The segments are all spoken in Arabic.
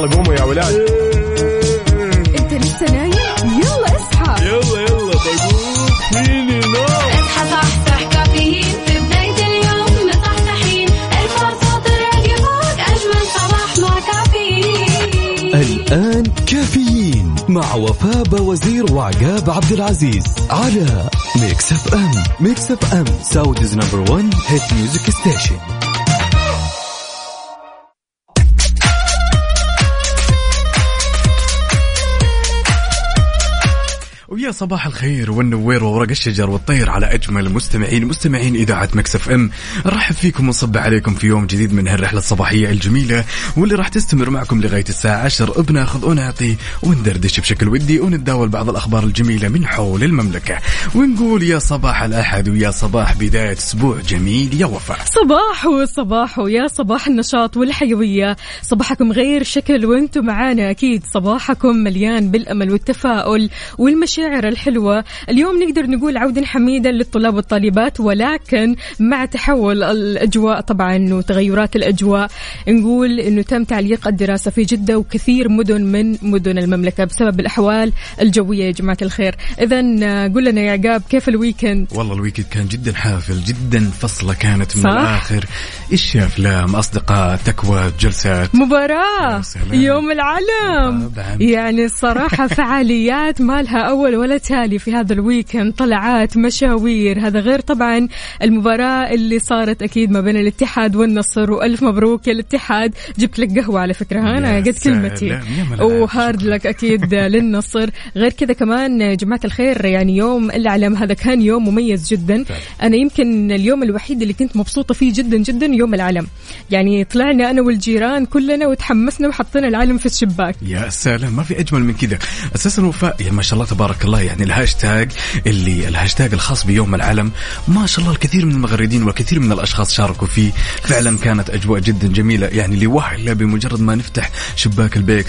يلا قوموا يا ولاد. انت لسه نايم؟ يلا اصحى. يلا يلا بقوم فيني نوم. اصحى صحصح كافيين في بداية اليوم. مصحصحين الفرصة تراك فوق أجمل صباح مع كافيين. الآن كافيين مع وفاء بوزير وعقاب عبد العزيز على Mix FM. Mix FM Saudi's number 1 hit music station. صباح الخير والنوير وورق الشجر والطير على أجمل مستمعين مستمعين إذاعة Mix FM. نرحب فيكم ونصب عليكم في يوم جديد من هالرحلة الصباحية الجميلة واللي راح تستمر معكم لغاية الساعة 10 بناخذ ونعطي وندردش بشكل ودي ونتداول بعض الأخبار الجميلة من حول المملكة. ونقول يا صباح الأحد ويا صباح بداية أسبوع جميل يا وفاء. صباح وصباح ويا صباح النشاط والحيوية. صباحكم غير شكل وأنتم معانا. أكيد صباحكم مليان بالأمل والتفاؤل والمشاعر الحلوة. اليوم نقدر نقول عودا حميدا للطلاب والطالبات ولكن مع تحول الأجواء طبعا وتغيرات الأجواء نقول أنه تم تعليق الدراسة في جدة وكثير مدن من مدن المملكة بسبب الأحوال الجوية. يا جماعة الخير إذا قول لنا يا عقاب كيف ال weekend والله ال weekend كان جدا حافل جدا فصلة كانت من صح؟ الآخر. إيش أفلام أصدقاء تكوى جلسات؟ مباراة. يوم العلم. يعني الصراحة فعاليات ما لها أول ولا تالي في هذا ال weekend طلعات مشاوير. هذا غير طبعا المباراة اللي صارت أكيد ما بين الاتحاد والنصر. وألف مبروك يا الاتحاد. جبت لك قهوة على فكرة. ها أنا قد. كلمتي. و hard luck أكيد للنصر. غير كذا كمان يا جماعة الخير يعني يوم العلم هذا كان يوم مميز جدا. فعلا. أنا يمكن اليوم الوحيد اللي كنت مبسوطة فيه جدا جدا يوم العلم. يعني طلعنا أنا والجيران كلنا وتحمسنا وحطينا العلم في الشباك. يا سلام. ما في أجمل من كذا. أساسا وفاء. يا ما شاء الله تبارك الله. يعني الهاشتاج اللي الهاشتاج الخاص بيوم العلم. ما شاء الله الكثير من المغردين والكثير من الأشخاص شاركوا فيه. فعلا كانت أجواء جدا جميلة. يعني لوهله بمجرد ما نفتح شباك البيت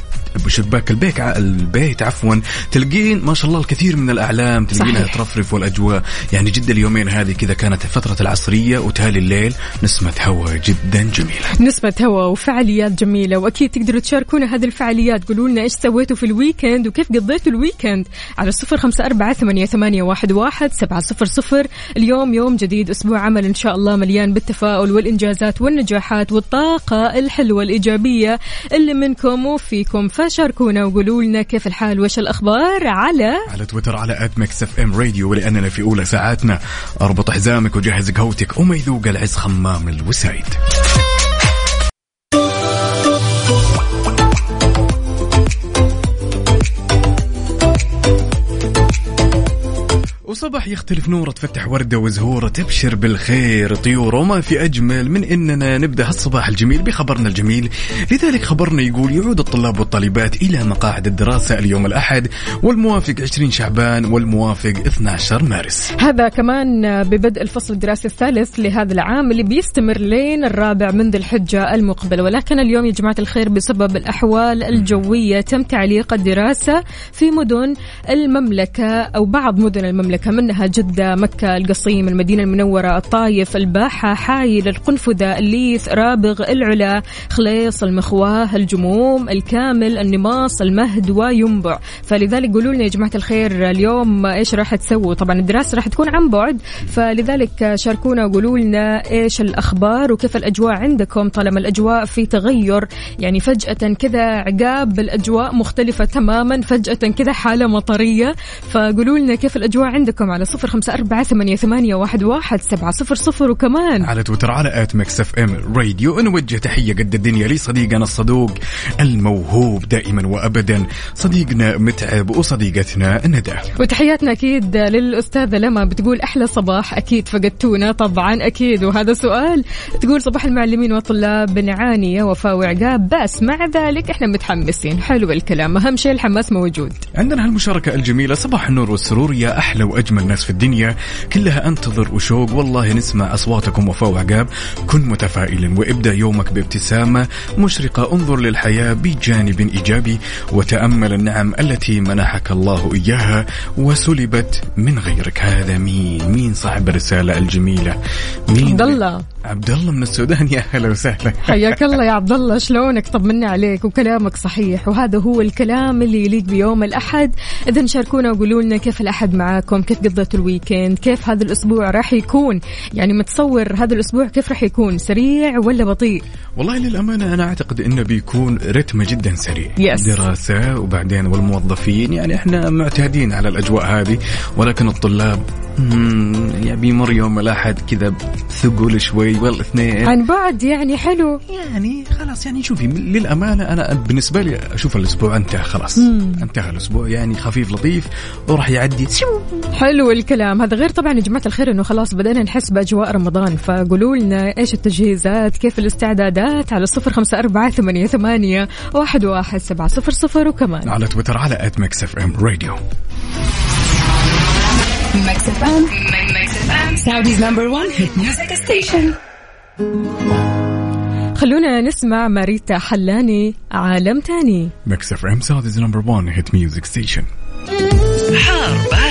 شباك البيت البيت عفوا تلقين ما شاء الله الكثير من الأعلام تلقينها. ترفرف والأجواء. يعني جدا اليومين هذه كذا كانت فترة العصرية وتالي الليل. نسمة هواء جدا جميلة. نسمة هوا وفعاليات جميلة. وأكيد تقدروا تشاركونا هذه الفعاليات. قولوا لنا إيش سويتوا في ال weekend وكيف قضيتوا ال weekend على صفر خمسة أربعة ثمانية, ثمانية واحد, واحد سبعة صفر صفر. اليوم يوم جديد أسبوع عمل إن شاء الله مليان بالتفاؤل والإنجازات والنجاحات والطاقة الحلوة الإيجابية اللي منكم وفيكم. فشاركونا وقولوا لنا كيف الحال وإيش الأخبار على على تويتر على at Mix FM Radio ولأننا في أولى ساعاتنا. أربط حزامك وجهز قهوتك وما يذوق العز خمام الوسايد. وصباح يختلف نوره تفتح وردة وزهورة تبشر بالخير طيور وما في أجمل من إننا نبدأ هالصباح الجميل بخبرنا الجميل. لذلك خبرنا يقول يعود الطلاب والطالبات إلى مقاعد الدراسة اليوم الأحد والموافق 20 شعبان والموافق 12 مارس. هذا كمان ببدء الفصل الدراسي الثالث لهذا العام اللي بيستمر لين الرابع من ذي الحجة المقبل. ولكن اليوم يا جماعة الخير بسبب الأحوال الجوية تم تعليق الدراسة في مدن المملكة أو بعض مدن المملكة منها جدة مكة القصيم المدينة المنورة الطايف الباحة حايل القنفذة الليث رابغ العلا خليص المخواة الجموم الكامل النماص المهد وينبع. فلذلك قولوا لنا يا جماعة الخير اليوم إيش راح تسووا؟ طبعا الدراسة راح تكون عن بعد فلذلك شاركونا وقولوا لنا إيش الأخبار وكيف الأجواء عندكم طالما الأجواء في تغير. يعني فجأة كذا عقاب الأجواء مختلفة تماما فجأة كذا حالة مطرية. فقولوا لنا كيف الأجواء عندكم. على صفر خمسة أربعة ثمانية, ثمانية واحد, واحد سبعة صفر صفر وكمان على تويتر على at Mix FM Radio نوجه تحية قد الدنيا لصديقنا الصدوق الموهوب دائما وابدا صديقنا متعب وصديقتنا ندى. وتحياتنا أكيد للأستاذة لما بتقول أحلى صباح أكيد فقدتونا طبعا أكيد. وهذا سؤال تقول صباح المعلمين والطلاب نعاني يا وفاء وعقاب. بس مع ذلك إحنا متحمسين. حلو الكلام. أهم شيء الحماس موجود. عندنا هالمشاركة الجميلة صباح النور والسرور يا أحلى وأجمل ناس في الدنيا كلها أنتظر وشوق. والله نسمع أصواتكم وفاء وعقاب كن متفائلا وإبدأ يومك بابتسامة مشرقة. انظر للحياة بجانب إيجابي وتأمل النعم التي منحك الله إياها وسلبت من غيرك. هذا مين؟ مين صاحب الرسالة الجميلة؟ مين؟ عبد الله عبد الله من السودان. يا هلا وسهلا. حياك الله يا عبد الله شلونك؟ طمنا عليك وكلامك صحيح. وهذا هو الكلام اللي يليق بيوم الأحد. إذا شاركونا وقولوا لنا كيف الأحد معاكم كيف قضيتوا الويكند كيف هذا الأسبوع راح يكون؟ يعني متصور هذا الأسبوع كيف راح يكون؟ سريع ولا بطيء؟ والله للأمانة أنا أعتقد إنه بيكون رتمه جدا سريع. Yes. دراسة وبعدين والموظفين يعني إحنا معتادين على الأجواء هذه ولكن الطلاب مم، يعني بيمر يوم الأحد كذا ثقل شوي والاثنين عن بعد يعني حلو. يعني خلاص يعني شوفي للأمانة أنا بالنسبة لي أشوف الأسبوع أنتهى خلاص. أنتهى الأسبوع يعني خفيف لطيف وراح يعدي حلو الكلام. هذا غير طبعا يا جماعة الخير إنه خلاص بدأنا نحس بأجواء رمضان. فقولوا لنا إيش التجهيزات كيف الاستعدادات؟ على صفر خمسة أربعة ثمانية, ثمانية وأحد, واحد سبعة صفر صفر وكمان. على تويتر على at Mix FM Radio. خلونا نسمع ماريتا حلاني عالم تاني. Mix FM Saudi's number 1 hit music station حار بارد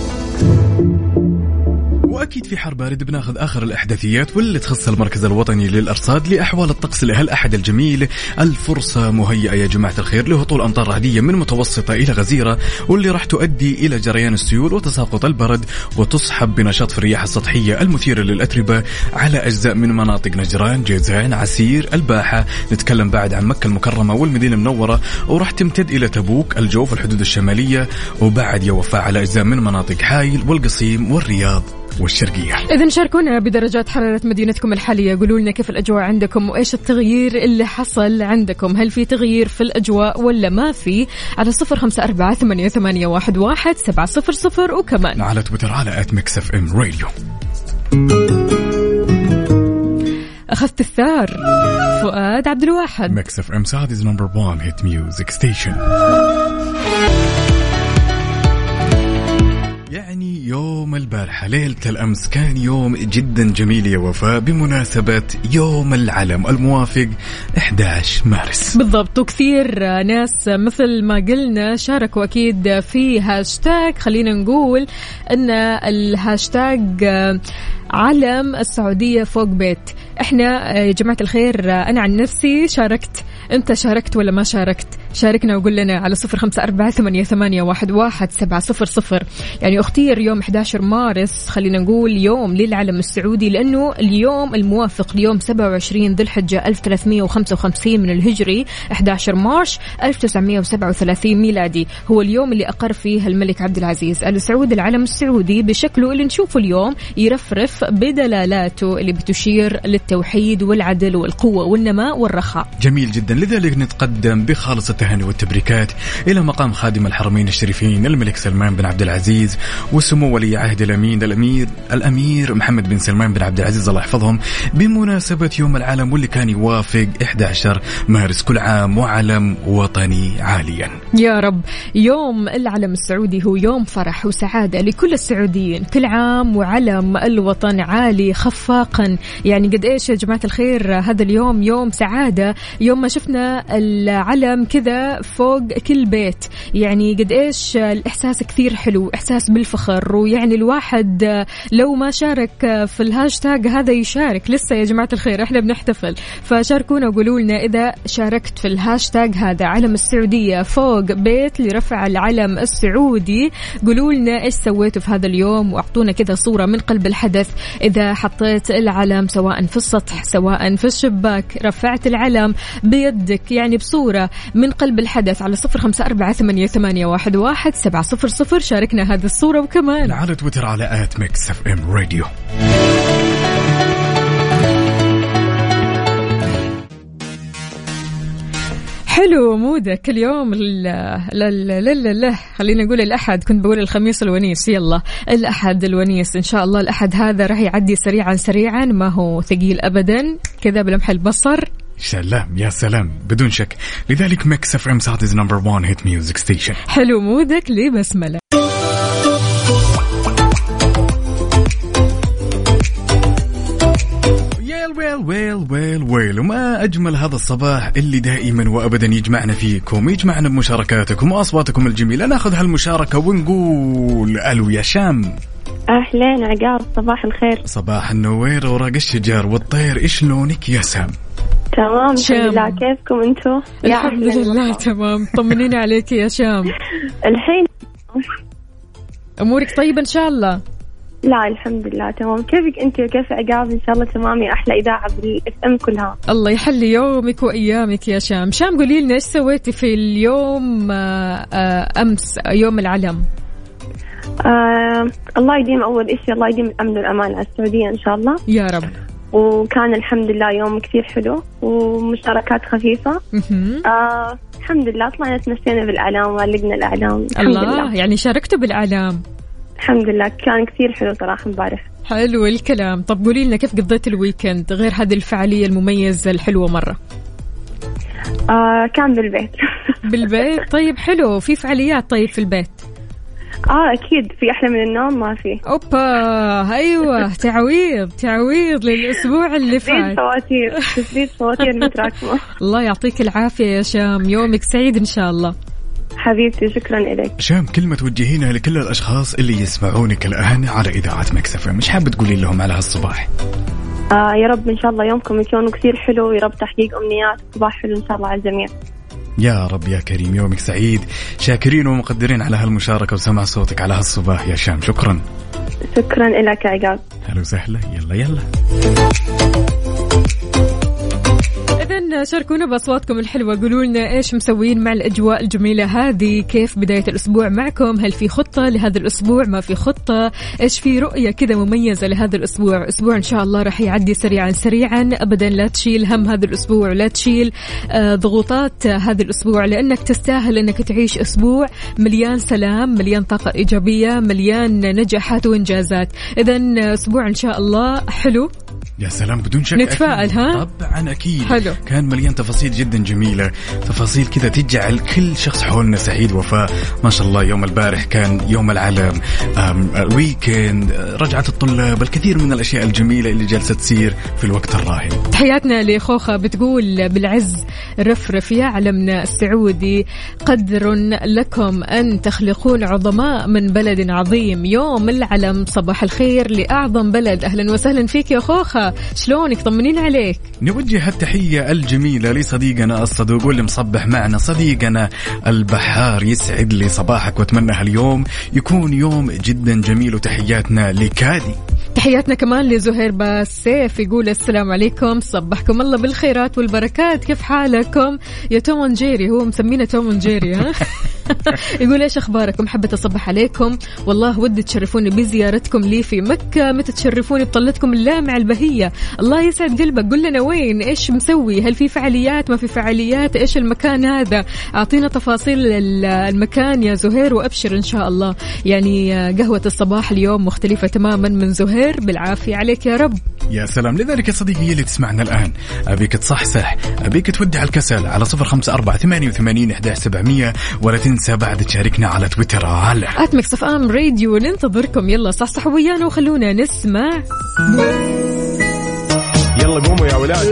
وأكيد في حر بارد بناخذ آخر الأحداثيات واللي تخص المركز الوطني للأرصاد لأحوال الطقس لهالاحد الجميل. الفرصة مهيئة يا جماعة الخير لهطول أمطار رعديه من متوسطة إلى غزيرة واللي راح تؤدي إلى جريان السيول وتساقط البرد وتصحب بنشاط في الرياح السطحية المثيرة للأتربة على أجزاء من مناطق نجران، جيزان، عسير، الباحة، نتكلم بعد عن مكة المكرمة والمدينة المنورة وراح تمتد إلى تبوك، الجوف، الحدود الشمالية وبعد يا وفاء على أجزاء من مناطق حايل والقصيم والرياض. والشرقية. إذا شاركونا بدرجات حرارة مدينتكم الحالية. قولوا لنا كيف الأجواء عندكم وإيش التغيير اللي حصل عندكم. هل في تغيير في الأجواء ولا ما في؟ على صفر خمسة أربعة ثمانية, ثمانية واحد, واحد سبعة صفر صفر وكمان. على تويتر على at Mix FM Radio أخذت الثار. فؤاد عبد الواحد. Mix FM Saudi's number 1 hit music station يعني يوم البارحة ليلة الأمس كان يوم جدا جميل يا وفاء بمناسبة يوم العلم الموافق 11 مارس. بالضبط وكثير ناس مثل ما قلنا شاركوا أكيد في هاشتاج خلينا نقول إن الهاشتاج علم السعودية فوق بيت. إحنا يا جماعة الخير أنا عن نفسي شاركت. أنت شاركت ولا ما شاركت؟ شاركنا وقول لنا على صفر خمسة أربعة ثمانية, ثمانية واحد, واحد سبعة صفر صفر. يعني اختير يوم 11 مارس خلينا نقول يوم للعلم السعودي لأنه اليوم الموافق ليوم 27 ذي الحجة 1355 من الهجري 11 مارش 1937 ميلادي. هو اليوم اللي أقر فيه الملك عبد العزيز. آل سعود العلم السعودي بشكله اللي نشوفه اليوم يرفرف بدلالاته اللي بتشير للتوحيد والعدل والقوة والنماء والرخاء. جميل جدا. لذلك نتقدم بخالص التهاني والتبريكات إلى مقام خادم الحرمين الشريفين الملك سلمان بن عبد العزيز وسمو ولي عهد الأمين الأمير الأمير محمد بن سلمان بن عبد العزيز الله يحفظهم بمناسبة يوم العالم واللي كان يوافق 11 مارس كل عام وعلم وطني عاليا. يا رب. يوم العلم السعودي هو يوم فرح وسعادة لكل السعوديين. كل عام وعلم الوطن عالي خفاقا. يعني قد إيش يا جماعة الخير؟ هذا اليوم يوم سعادة. يوم ما شفنا العلم كذا فوق كل بيت. يعني قد إيش الإحساس كثير حلو إحساس بالفخر ويعني الواحد لو ما شارك في الهاشتاج هذا يشارك. لسه يا جماعة الخير إحنا بنحتفل. فشاركونا وقولوا لنا إذا شاركت في الهاشتاج هذا. علم السعودية فوق بيت لرفع العلم السعودي. قولوا لنا إيش سويتوا في هذا اليوم وأعطونا كذا صورة من قلب الحدث. إذا حطيت العلم سواء في السطح سواء في الشباك رفعت العلم بيدك. يعني بصورة من قلب الحدث على صفر خمسة أربعة ثمانية, ثمانية واحد, واحد سبعة صفر صفر. شاركنا هذه الصورة وكمان. على تويتر على at Mix FM Radio. حلو مودك اليوم لا لا لا لا لا خلينا نقول الأحد. كنت بقول الخميس الونيس. يلا الأحد الونيس. إن شاء الله الأحد هذا راح يعدي سريعا سريعا. ما هو ثقيل أبدا. كذا بلمح البصر. سلام يا سلام. بدون شك. لذلك Mix FM Saudi's number 1 hit music station حلو مودك لبسملة. well well well well well. وما أجمل هذا الصباح اللي دائما وأبدا يجمعنا فيكم يجمعنا بمشاركاتكم وأصواتكم الجميلة. نأخذ هالمشاركة ونقول ألو يا شام. أهلين عقاب صباح الخير. صباح النوير وورق الشجر والطير. إيش لونك يا شام؟ تمام شام. الحمد لله كيفكم أنتم؟ الحمد لله. تمام. طمنيني عليك يا شام. الحين؟ أمورك طيبة إن شاء الله؟ لا الحمد لله تمام. كيفك انت وكيف عقاب إن شاء الله تمام يا أحلى إذاعة بال FM كلها. الله يحلي يومك وأيامك يا شام. شام قولي لنا إيش سويتي في اليوم آه، آه، أمس يوم العلم؟ آه الله يديم أول شيء الله يديم الأمن والأمان على السعودية إن شاء الله. يا رب. وكان الحمد لله يوم كثير حلو ومشاركات خفيفة. مهم. آه الحمد لله طلعنا تمشينا بالإعلام وعلقنا الإعلام. الحمد الله لله. يعني شاركتوا بالإعلام. الحمد لله. كان كثير حلو صراحة امبارح حلو الكلام. طب قولي لنا كيف قضيت الويكند غير هذه الفعالية المميزة الحلوة مرة؟ آه كان بالبيت. بالبيت؟ طيب حلو. في فعاليات طيب في البيت؟ آه أكيد في أحلى من النوم؟ ما في. أوبا أيوه تعويض تعويض للأسبوع اللي تسديد فات. فواتير تسديد فواتير متراكمة. الله يعطيك العافية يا شام يومك سعيد إن شاء الله. حبيبتي شكرا لك شام كلمة توجهينها لكل الأشخاص اللي يسمعونك الآن على إذاعة مكسفة مش حابة تقولي لهم على هالصباح؟ آه يا رب إن شاء الله يومكم يكون كثير حلو ويا رب تحقيق أمنيات صباح حلو إن شاء الله على الجميع. يا رب يا كريم يومك سعيد. شاكرين ومقدرين على هالمشاركة وسمع صوتك على هالصباح يا شام. شكرا. شكرا لك عقاب. هلا وسهلا. يلا يلا. شاركونا بأصواتكم الحلوة. قولوا لنا إيش مسوين مع الأجواء الجميلة هذه. كيف بداية الأسبوع معكم؟ هل في خطة لهذا الأسبوع؟ ما في خطة؟ إيش في رؤية كذا مميزة لهذا الأسبوع؟ أسبوع إن شاء الله راح يعدي سريعا سريعا. أبدا لا تشيل هم هذا الأسبوع ولا تشيل آه، ضغوطات آه، هذا الأسبوع لأنك تستاهل أنك تعيش أسبوع مليان سلام مليان طاقة إيجابية مليان نجاحات وإنجازات. إذا أسبوع إن شاء الله حلو. يا سلام بدون شك نتفائل، أكيد. ها؟ طبعا أكيد. حلو. كان مليان تفاصيل جدا جميلة. تفاصيل كذا تجعل كل شخص حولنا سعيد. وفاء ما شاء الله يوم البارح كان يوم العلم. أم، الويكند رجعة الطلاب الكثير من الأشياء الجميلة اللي جالسة تصير في الوقت الراهن. تحياتنا لخوخة. بتقول بالعز رفرف يا علمنا السعودي. قدر لكم أن تخلقون عظماء من بلد عظيم. يوم العلم صباح الخير لأعظم بلد. أهلا وسهلا فيك يا خوخة. شلونك؟ طمنين عليك. نوجه التحية الجميلة لصديقنا الصدوق واللي مصبح معنا صديقنا البحار يسعد لي صباحك وأتمنى هاليوم يكون يوم جدا جميل وتحياتنا لكادي. تحياتنا كمان لزهير باسيف يقول السلام عليكم صبحكم الله بالخيرات والبركات كيف حالكم؟ يا توم جيري هو مسمينا توم جيري ها؟ يقول إيش أخباركم؟ حبيت أصبح عليكم. والله ودي تشرفوني بزيارتكم لي في مكة متى تشرفوني بطلتكم اللامعة البهية الله يسعد قلبك. قل لنا وين؟ إيش مسوي؟ هل في فعاليات؟ ما في فعاليات؟ إيش المكان هذا؟ أعطينا تفاصيل ال- المكان يا زهير وأبشر إن شاء الله. يعني آه، قهوة الصباح اليوم مختلفة تماما من زهير. بالعافية عليك يا رب. يا سلام. لذلك يا صديقي اللي تسمعنا الآن أبيك تصحصح أبيك تودع الكسل على صفر خمسة أربعة ثمانية وثمانين إحدى سبعمية ولا تنسى بعد تشاركنا على تويتر على at Mix FM Radio ننتظركم. يلا صحصحوا ويانا وخلونا نسمع. يلا قوموا يا ولاد.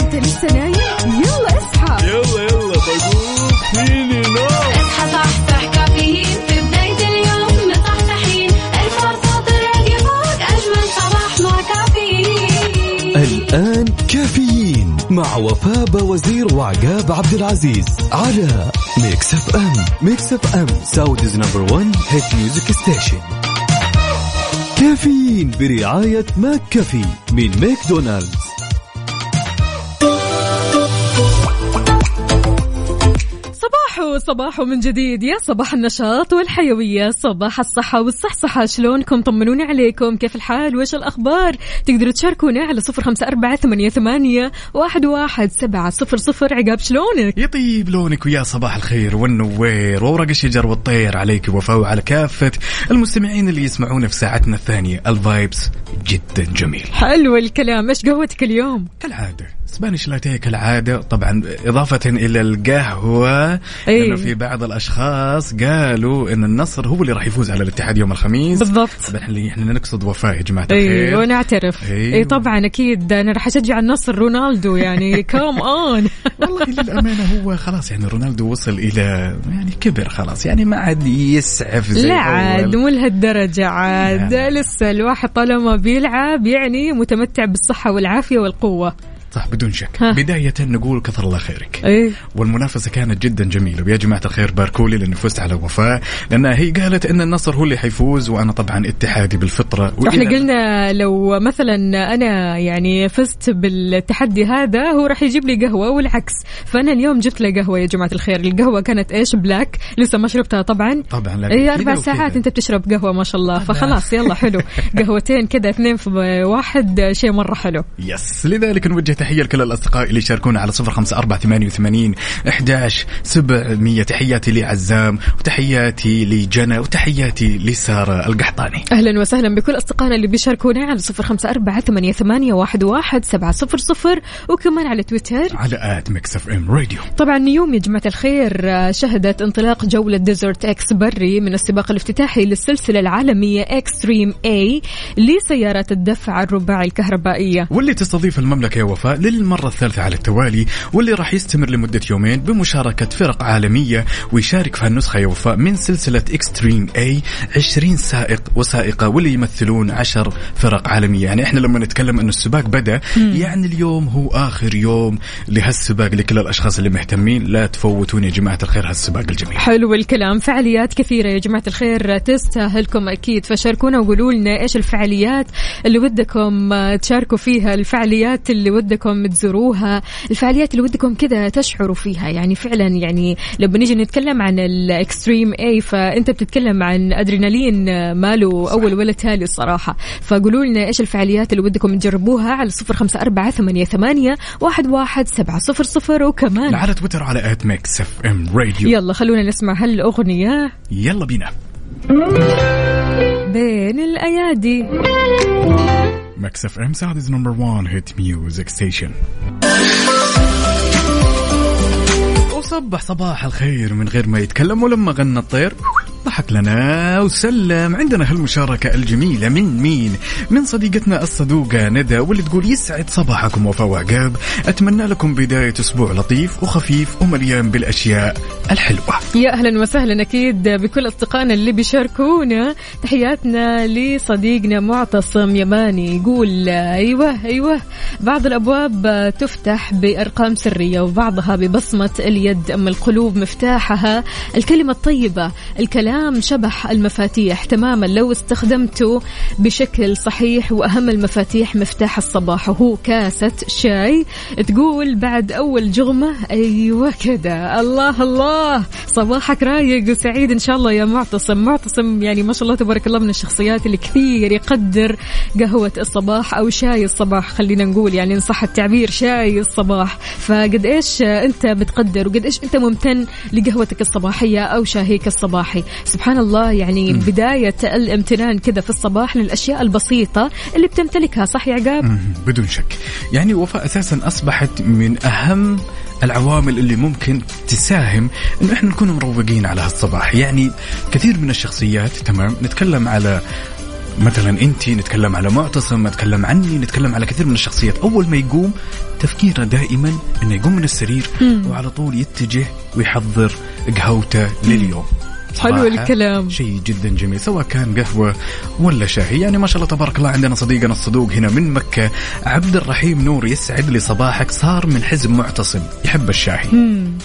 انت لسه نايم؟ يلا اصحى. يلا يلا بقوم فيني نوم. اصحى صحصح كافيين. في بداية اليوم مصحصحين الفرصة تراك فوق أجمل صباح مع كافيين. الآن كافيين مع وفاء بوزير وعقاب عبد العزيز على Mix FM Mix FM Saudi's number 1 hit music station كافيين برعاية ماك كافي من ماكدونالدز. صباحو صباحو من جديد. يا صباح النشاط والحيوية صباح الصحة والصحصحة. شلونكم؟ طمنوني عليكم. كيف الحال؟ وإيش الأخبار؟ تقدروا تشاركونا على صفر خمسة أربعة ثمانية, ثمانية واحد, واحد سبعة صفر صفر. عقاب شلونك؟ يطيب لونك ويا صباح الخير والنوير. وورق الشجر والطير عليك وفاء وعلى كافة المستمعين اللي يسمعونا في ساعتنا الثانية. ال vibes جدا جميل. حلو الكلام. إيش قهوتك اليوم؟ كالعادة. Spanish latte كالعادة طبعا إضافة إلى القهوة إيه. إنه في بعض الأشخاص قالوا إن النصر هو اللي راح يفوز على الاتحاد يوم الخميس بالضبط إحنا نقصد وفاء يا جماعة الخير ونعترف أيوة. إي طبعا أكيد أنا راح أشجع النصر رونالدو يعني come on والله للأمانة هو خلاص يعني رونالدو وصل إلى يعني كبر خلاص يعني ما عاد يسعف زي لا عاد. مو لهالدرجة عاد. لسه الواحد طالما بيلعب يعني متمتع بالصحة والعافية والقوة صح بدون شك. ها. بداية نقول كثر الله خيرك. إيه والمنافسة كانت جدا جميلة. ويا جماعة الخير باركولي لأني فزت على وفاء. لأنها هي قالت أن النصر هو اللي حيفوز وأنا طبعا اتحادي بالفطرة. إحنا قلنا لو مثلا أنا يعني فزت بالتحدي هذا هو راح يجيب لي قهوة والعكس. فأنا اليوم جبت له قهوة يا جماعة الخير. القهوة كانت إيش؟ بلاك لسه ما شربتها طبعا. طبعا لكن وكذا. ساعات أنت بتشرب قهوة ما شاء الله. فخلاص يلا حلو. قهوتين كذا اثنين في واحد شيء مرة حلو. yes لذلك نوجه تحية لكل الأصدقاء اللي يشاركونا على صفر خمسة أربعة ثمانية وثمانين أحداش سبعمية. تحياتي لعزام وتحياتي لجنى وتحياتي لسارة القحطاني. أهلا وسهلا بكل أصدقائنا اللي بيشاركونا على صفر خمسة أربعة ثمانية, ثمانية واحد, واحد سبعة صفر صفر وكمان على تويتر. على at Mix FM Radio. طبعا اليوم يا جماعة الخير آه، شهدت انطلاق جولة Desert X Prix من السباق الافتتاحي للسلسلة العالمية Extreme E لسيارات الدفع الرباعي الكهربائية. واللي تستضيف المملكة يا وفاء للمرة الثالثة على التوالي واللي راح يستمر لمدة يومين بمشاركة فرق عالمية ويشارك في هالنسخة يا وفاء من سلسلة Extreme E 20 سائق وسائقة واللي يمثلون 10 فرق عالمية. يعني إحنا لما نتكلم إنه السباق بدأ يعني اليوم هو آخر يوم لهالسباق لكل الأشخاص اللي مهتمين. لا تفوتون يا جماعة الخير هالسباق الجميل. حلو الكلام. فعاليات كثيرة يا جماعة الخير تستاهلكم أكيد. فشاركونا وقولوا لنا إيش الفعاليات اللي ودكم تشاركوا فيها الفعاليات اللي ودكم تزوروها. الفعاليات اللي ودكم كذا تشعروا فيها. يعني فعلا يعني لما نيجي نتكلم عن ال Extreme E فأنت بتتكلم عن أدرينالين ماله أول ولا تالي الصراحة. فقولوا لنا إيش الفعاليات اللي ودكم تجربوها على صفر خمسة أربعة ثمانية, ثمانية واحد, واحد سبعة صفر صفر وكمان. على تويتر على at Mix FM Radio يلا خلونا نسمع هالأغنية. يلا بينا. بين الأيادي. Mix FM Saudi's number 1 hit music station وصبح صباح الخير من غير ما يتكلم ولما غنى الطير. ضحك لنا وسلم. عندنا هالمشاركة الجميلة من مين؟ من صديقتنا الصدوقة ندى واللي تقول يسعد صباحكم وفاء أتمنى لكم بداية أسبوع لطيف وخفيف ومليان بالأشياء. الحلوة. يا أهلا وسهلا أكيد بكل أصدقائنا اللي بيشاركونا. تحياتنا لصديقنا معتصم يماني يقول أيوة أيوة. بعض الأبواب تفتح بأرقام سرية وبعضها ببصمة اليد أما القلوب مفتاحها الكلمة الطيبة الكلام شبح المفاتيح تماما. لو استخدمته بشكل صحيح وأهم المفاتيح مفتاح الصباح وهو كاسة شاي تقول بعد أول جغمة أيوة كده. الله الله. صباحك رايق وسعيد إن شاء الله يا معتصم. معتصم يعني ما شاء الله تبارك الله من الشخصيات اللي كثير يقدر قهوة الصباح أو شاي الصباح خلينا نقول يعني إن صح التعبير شاي الصباح. فقد إيش أنت بتقدر وقد إيش أنت ممتن لقهوتك الصباحية أو شاهيك الصباحي؟ سبحان الله يعني بداية الامتنان كذا في الصباح للأشياء البسيطة اللي بتمتلكها صح يا عقاب؟ بدون شك. يعني وفاء أساسا أصبحت من أهم العوامل اللي ممكن تساهم إنه إحنا نكون مروقين على هالصباح. يعني كثير من الشخصيات تمام؟ نتكلم على مثلا انت نتكلم على معتصم نتكلم عني نتكلم على كثير من الشخصيات. أول ما يقوم تفكيره دائما إنه يقوم من السرير وعلى طول يتجه ويحضر قهوته لليوم. حلو الكلام. شيء جدا جميل سواء كان قهوة ولا شاي. يعني ما شاء الله تبارك الله عندنا صديقنا الصدوق هنا من مكة عبد الرحيم نور يسعد لي صباحك. صار من حزب معتصم يحب الشاي.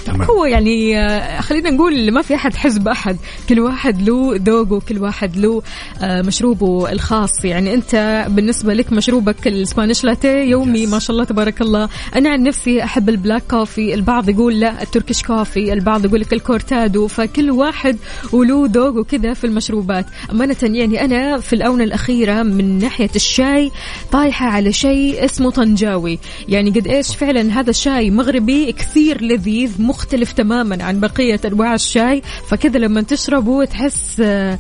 تمام. هو يعني آه، خلينا نقول ما في أحد حزب أحد. كل واحد له ذوقه كل واحد له آه، مشروبه الخاص. يعني أنت بالنسبة لك مشروبك ال Spanish latte يومي Yes. ما شاء الله تبارك الله. أنا عن نفسي أحب ال black coffee البعض يقول لا ال Turkish coffee البعض يقول لك ال cortado. فكل واحد وله ذوقه كذا في المشروبات. امانه يعني أنا في الآونة الأخيرة من ناحية الشاي طايحة على شيء اسمه طنجاوي. يعني قد إيش فعلا هذا الشاي مغربي كثير لذيذ مختلف تماما عن بقية أنواع الشاي. فكذا لما تشربه تحس آه،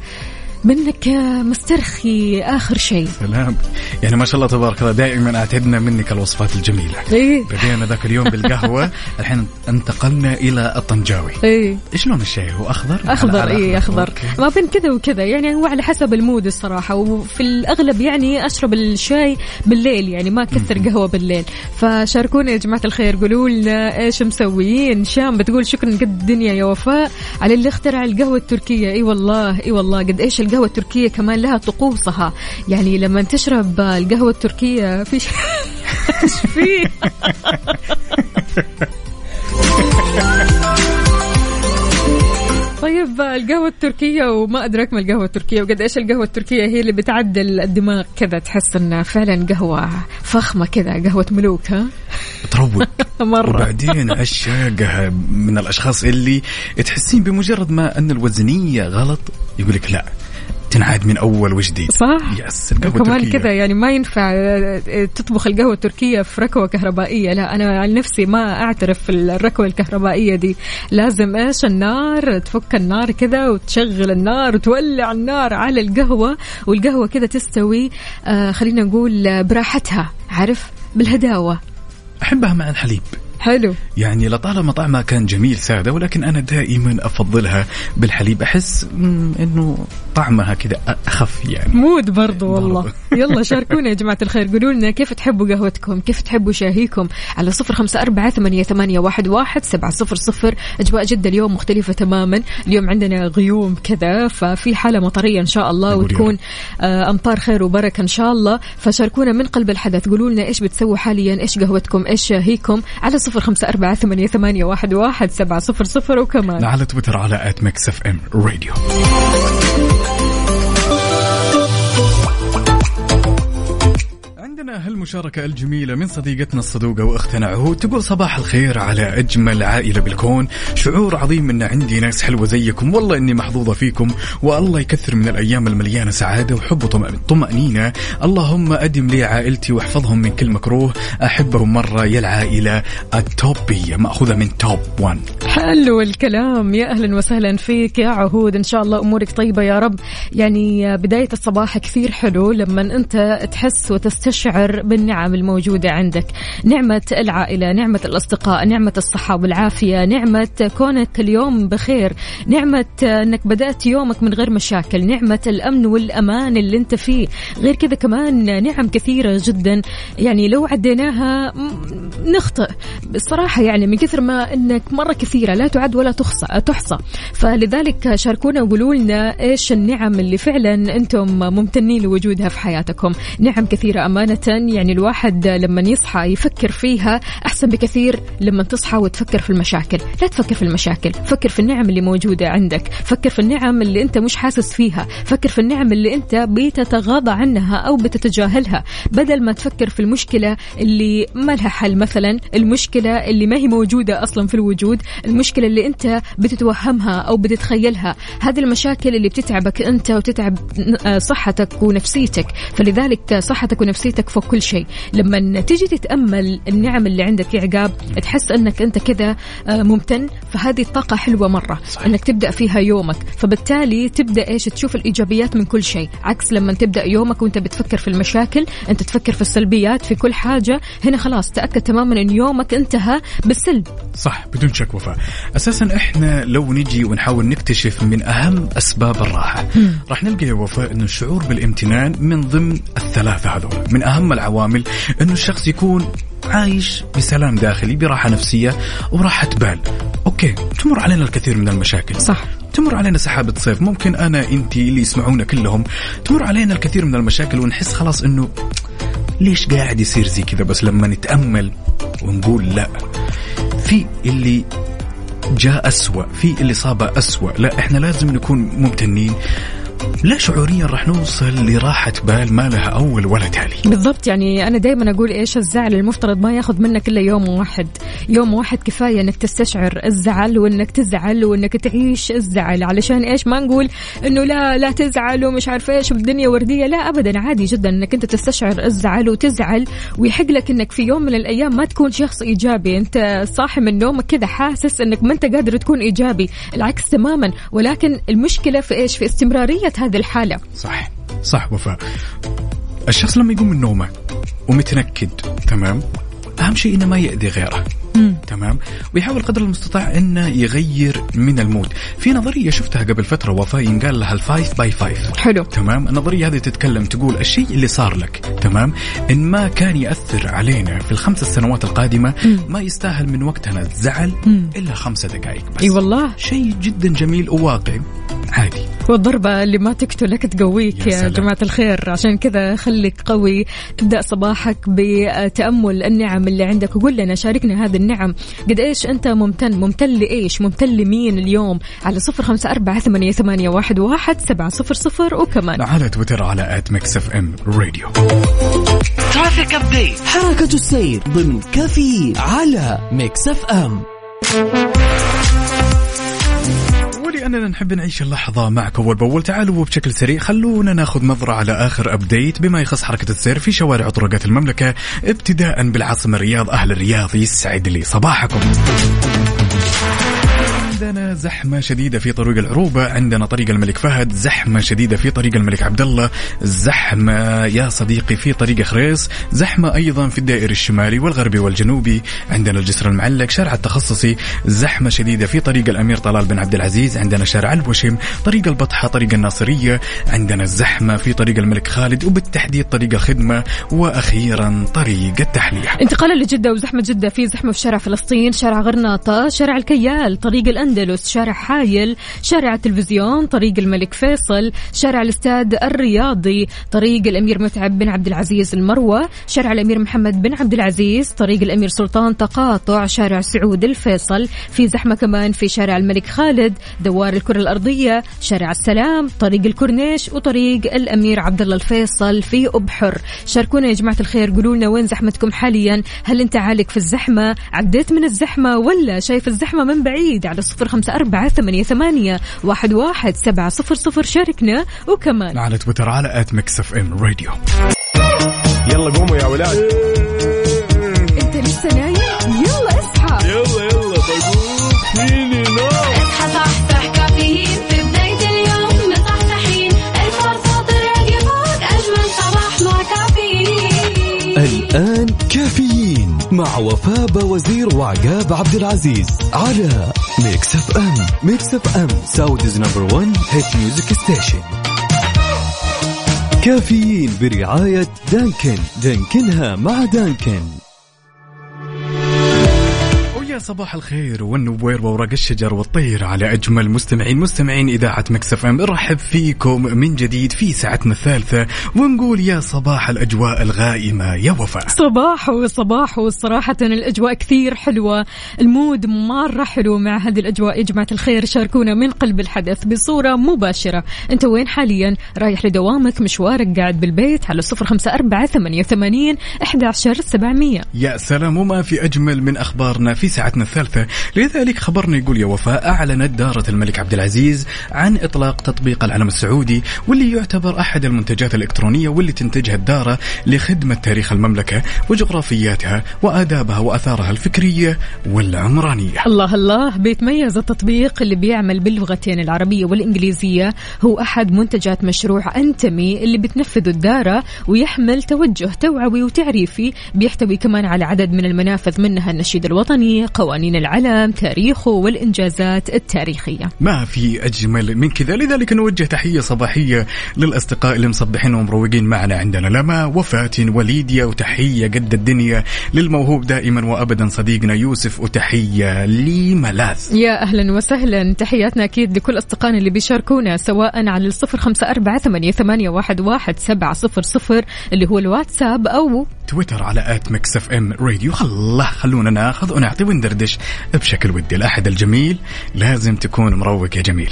منك مسترخي آخر شيء؟ سلام. يعني ما شاء الله تبارك الله دائما أعتدنا منك الوصفات الجميلة. إيه. بدينا ذاك اليوم بالقهوة الحين انتقلنا إلى الطنجاوي. إيه. إيش لون الشاي؟ هو أخضر؟ أخضر على- اي أخضر. أوكي. ما بين كذا وكذا يعني هو على حسب المود الصراحة. وفي الأغلب يعني أشرب الشاي بالليل يعني ما أكثر قهوة بالليل. فشاركونا يا جماعة الخير قولوا لنا إيش مسويين. شام بتقول شكرا قد الدنيا يا وفاء. على اللي اخترع القهوة التركية. إي والله إي والله قد إيش القهوة التركية كمان لها طقوسها. يعني لما تشرب القهوة التركية في ش- إيش فيه طيب القهوة التركية وما أدراك ما القهوة التركية وقد إيش القهوة التركية هي اللي بتعدل الدماغ كذا تحس إنها فعلا قهوة فخمة كذا قهوة ملوك ها؟ تروق. مرة. وبعدين عشاقها من الأشخاص اللي تحسين بمجرد ما أن الوزنية غلط يقول لك لا. تنعاد من أول وجديد. صح. يس القهوة التركية. كذا يعني ما ينفع آه، تطبخ القهوة التركية في ركوة كهربائية. لا أنا عن نفسي ما أعترف في الركوة الكهربائية دي. لازم إيش؟ النار تفك النار كذا وتشغل النار وتولع النار على القهوة والقهوة كذا تستوي آه خلينا نقول آه، براحتها. عارف؟ بالهداوة. أحبها مع الحليب. حلو. يعني لطالما طعمها كان جميل سادة ولكن أنا دائما أفضلها بالحليب. أحس إنه طعمها كذا أخف يعني. مود برضو والله. يلا شاركونا يا جماعة الخير. قولوا لنا كيف تحبوا قهوتكم؟ كيف تحبوا شاهيكم؟ على صفر خمسة أربعة ثمانية, ثمانية واحد, واحد سبعة صفر صفر. أجواء جدة اليوم مختلفة تماما. اليوم عندنا غيوم كذا ففي حالة مطرية إن شاء الله وتكون. آه، أمطار خير وبركة إن شاء الله. فشاركونا من قلب الحدث. قولوا لنا إيش بتسووا حاليا؟ إيش قهوتكم؟ إيش شاهيكم؟ على صفر خمسة أربعة ثمانية, ثمانية واحد, واحد سبعة صفر صفر. وكمان. على تويتر على at Mix FM Radio عندنا هالمشاركة الجميلة من صديقتنا الصدوقة وأختنا عهود. تقول صباح الخير على أجمل عائلة بالكون. شعور عظيم أن عندي ناس حلوة زيكم. والله إني محظوظة فيكم. والله يكثر من الأيام المليانة سعادة وحب وطم- طمأنينة. اللهم أدم لي عائلتي واحفظهم من كل مكروه. أحبهم مرة يا العائلة التوبية. مأخوذة من توب 1 حلو الكلام. يا أهلا وسهلا فيك يا عهود. إن شاء الله أمورك طيبة يا رب. يعني بداية الصباح كثير حلو لما أنت تحس وتستشعر بالنعم الموجودة عندك. نعمة العائلة نعمة الأصدقاء نعمة الصحة والعافية نعمة كونك اليوم بخير نعمة إنك بدأت يومك من غير مشاكل نعمة الأمن والأمان اللي أنت فيه. غير كذا كمان نعم كثيرة جدا. يعني لو عديناها نخطئ. بصراحة يعني من كثر ما إنك مرة كثيرة لا تعد ولا تحصى تحصى. فلذلك شاركونا وقولوا لنا إيش النعم اللي فعلا أنتم ممتنين لوجودها في حياتكم. نعم كثيرة أمانة يعني الواحد لما يصحى يفكر فيها أحسن بكثير لما تصحى وتفكر في المشاكل. لا تفكر في المشاكل فكر في النعم اللي موجودة عندك. فكر في النعم اللي أنت مش حاسس فيها. فكر في النعم اللي أنت بتتغاضى عنها أو بتتجاهلها. بدل ما تفكر في المشكلة اللي ما لها حل مثلا المشكلة اللي ما هي موجودة أصلا في الوجود المشكلة اللي أنت بتتوهمها أو بتتخيلها. هذه المشاكل اللي بتتعبك أنت وتتعب آه، صحتك ونفسيتك. فلذلك صحتك ونفسيتك فوق كل شيء. لما تيجي تتأمل النعم اللي عندك يا عقاب تحس أنك أنت كذا آه، ممتن فهذه الطاقة حلوة مرة صحيح. أنك تبدأ فيها يومك. فبالتالي تبدأ إيش؟ تشوف الإيجابيات من كل شيء. عكس لما تبدأ يومك وأنت بتفكر في المشاكل أنت تفكر في السلبيات في كل حاجة. هنا خلاص تأكد تماما إن يومك انتهى بالسلب. صح بدون شك وفاء. أساسا إحنا لو نجي ونحاول نكتشف من أهم أسباب الراحة راح نلقى يا وفاء انه الشعور بالامتنان من ضمن الثلاثة هذول. من أهم العوامل انه الشخص يكون عايش بسلام داخلي براحة نفسية وراحة بال. أوكي تمر علينا الكثير من المشاكل. صح. تمر علينا سحابة صيف. ممكن أنا أنت اللي يسمعونا كلهم تمر علينا الكثير من المشاكل ونحس خلاص أنه ليش قاعد يصير زي كذا؟ بس لما نتأمل ونقول لا في اللي جاء أسوأ في اللي صاب أسوأ. لا إحنا لازم نكون ممتنين. لا شعوريا راح نوصل لراحة بال ما لها أول ولا تالي بالضبط يعني أنا دائما أقول إيش الزعل المفترض ما ياخذ منك إلا يوم واحد. يوم واحد كفاية إنك تستشعر الزعل وإنك تزعل وإنك تعيش الزعل. علشان إيش؟ ما نقول إنه لا لا تزعل ومش عارف إيش والدنيا وردية. لا ابدا عادي جدا إنك أنت تستشعر الزعل وتزعل. ويحق لك إنك في يوم من الأيام ما تكون شخص إيجابي. أنت صاحي من نومك كذا حاسس إنك ما أنت قادر تكون إيجابي. العكس تماما ولكن المشكلة في إيش؟ في استمراريه هذه الحالة. صح صح وفاء. الشخص لما يقوم من نومه ومتنكد تمام؟ أهم شيء إنه ما يأذي غيره. تمام؟ ويحاول قدر المستطاع انه يغير من ال mood. في نظرية شفتها قبل فترة وفاء ينقال لها ال five by five. حلو. تمام؟ النظرية هذه تتكلم تقول الشيء اللي صار لك. تمام؟ إن ما كان يأثر علينا في الخمس السنوات القادمة ما يستاهل من وقتنا الزعل إلا خمسة دقائق بس. أي والله. شيء جدا جميل وواقعي عادي. والضربة اللي ما تقتلك تقويك يا يا. جماعة الخير. عشان كذا خليك قوي. ابدأ صباحك بتأمل النعم اللي عندك. وقول لنا شاركنا هذه النعم قد إيش أنت ممتن ممتن لإيش؟ ممتن لمين اليوم؟ على صفر خمسة أربعة ثمانية, ثمانية واحد, واحد سبعة صفر صفر وكمان. على تويتر على at Mix FM Radio traffic update حركة السير ضمن كافيين على Mix FM ولأننا نحب نعيش اللحظة معك أول بأول. تعالوا بشكل سريع خلونا ناخذ نظرة على آخر update بما يخص حركة السير في شوارع وطرقات المملكة ابتداء بالعاصمة الرياض أهل الرياض يسعد لي صباحكم. عندنا زحمة شديدة في طريق العروبة، عندنا طريق الملك فهد، زحمة شديدة في طريق الملك عبد الله، زحمة يا صديقي في طريق خريص، زحمة أيضا في الدائري الشمالي والغربي والجنوبي، عندنا الجسر المعلق، شارع التخصصي، زحمة شديدة في طريق الأمير طلال بن عبد العزيز، عندنا شارع الوشم، طريق البطحة، طريق الناصرية، عندنا الزحمة في طريق الملك خالد وبالتحديد طريق الخدمة، وأخيرا طريق التحلية. انتقالا لجدة وزحمة جدة في زحمة في شارع فلسطين شارع غرناطة شارع الكيال طريق الأندلس شارع حايل شارع التلفزيون طريق الملك فيصل شارع الاستاد الرياضي طريق الأمير متعب بن عبد العزيز المروة شارع الأمير محمد بن عبد العزيز طريق الأمير سلطان تقاطع شارع سعود الفيصل في زحمة كمان في شارع الملك خالد دوار الكرة الأرضية شارع السلام طريق الكورنيش وطريق الأمير عبد الله الفيصل في أبحر. شاركونا يا جماعة الخير قولوا لنا وين زحمتكم حاليا؟ هل أنت عالق في الزحمة؟ عديت من الزحمة ولا شايف الزحمة من بعيد؟ على صفر خمسة أربعة ثمانية, ثمانية واحد, واحد سبعة صفر صفر. شاركنا وكمان. على تويتر على ات ميكس اف ام راديو. يلا قوموا يا ولاد. أنت لسه نايم؟ يلا اصحى. يلا يلا بقوم. فيني نو اصحى صحصح كافيين. في بداية اليوم مصحصحين الفرصة تراك فوق أجمل صباح مع كافيين. الآن كافيين. مع وفاء وزير وعقاب عبد العزيز على ميكس اف ام Mix FM Saudi's number 1 hit music station كافيين برعاية دانكن. دانكنها مع دانكن. ويا صباح الخير والنوير وورق الشجر والطير على أجمل مستمعين مستمعين إذاعة Mix FM. نرحب فيكم من جديد في ساعتنا الثالثة ونقول يا صباح الأجواء الغائمة. يا وفاء. صباح وصباح وصراحة الأجواء كثير حلوة. المود مرة حلو مع هذه الأجواء. يا جماعة الخير شاركونا من قلب الحدث بصورة مباشرة. أنت وين حاليا؟ رايح لدوامك مشوارك قاعد بالبيت؟ على صفر خمسة أربعة ثمانية وثمانين إحدى عشر سبعمية. يا سلام وما في أجمل من أخبارنا في ساعتنا الثالثة. لذلك خبرنا يقول يا وفاء أعلنت دارة الملك عبد العزيز عن إطلاق تطبيق العلم السعودي واللي يعتبر أحد المنتجات الإلكترونية واللي تنتجها الدارة لخدمة تاريخ المملكة وجغرافياتها وآدابها وآثارها الفكرية والعمرانية. الله الله بيتميز التطبيق اللي بيعمل باللغتين العربية والإنجليزية. هو أحد منتجات مشروع أنتمي اللي بتنفذه الدارة ويحمل توجه توعوي وتعريفي بيحتوي كمان على عدد من المنافذ منها النشيد الوطني قوانين العلم تاريخه والإنجازات التاريخية. ما في أجمل من كذا. لذلك نوجه تحية صباحية للأصدقاء اللي مصبحين ومروقين معنا عندنا. لما وفاتن وليديا وتحية قد الدنيا للموهوب دائما وأبدا صديقنا يوسف وتحية لملاذ. يا أهلا وسهلا. تحياتنا أكيد لكل أصدقائنا اللي بيشاركونا سواء على الصفر خمسة أربعة ثمانية, ثمانية واحد, واحد سبعة صفر صفر اللي هو الواتساب أو تويتر على at Mix FM Radio. خله خلونا ناخذ ونعطي وندردش بشكل ودي. الأحد الجميل لازم تكون مروق يا جميل.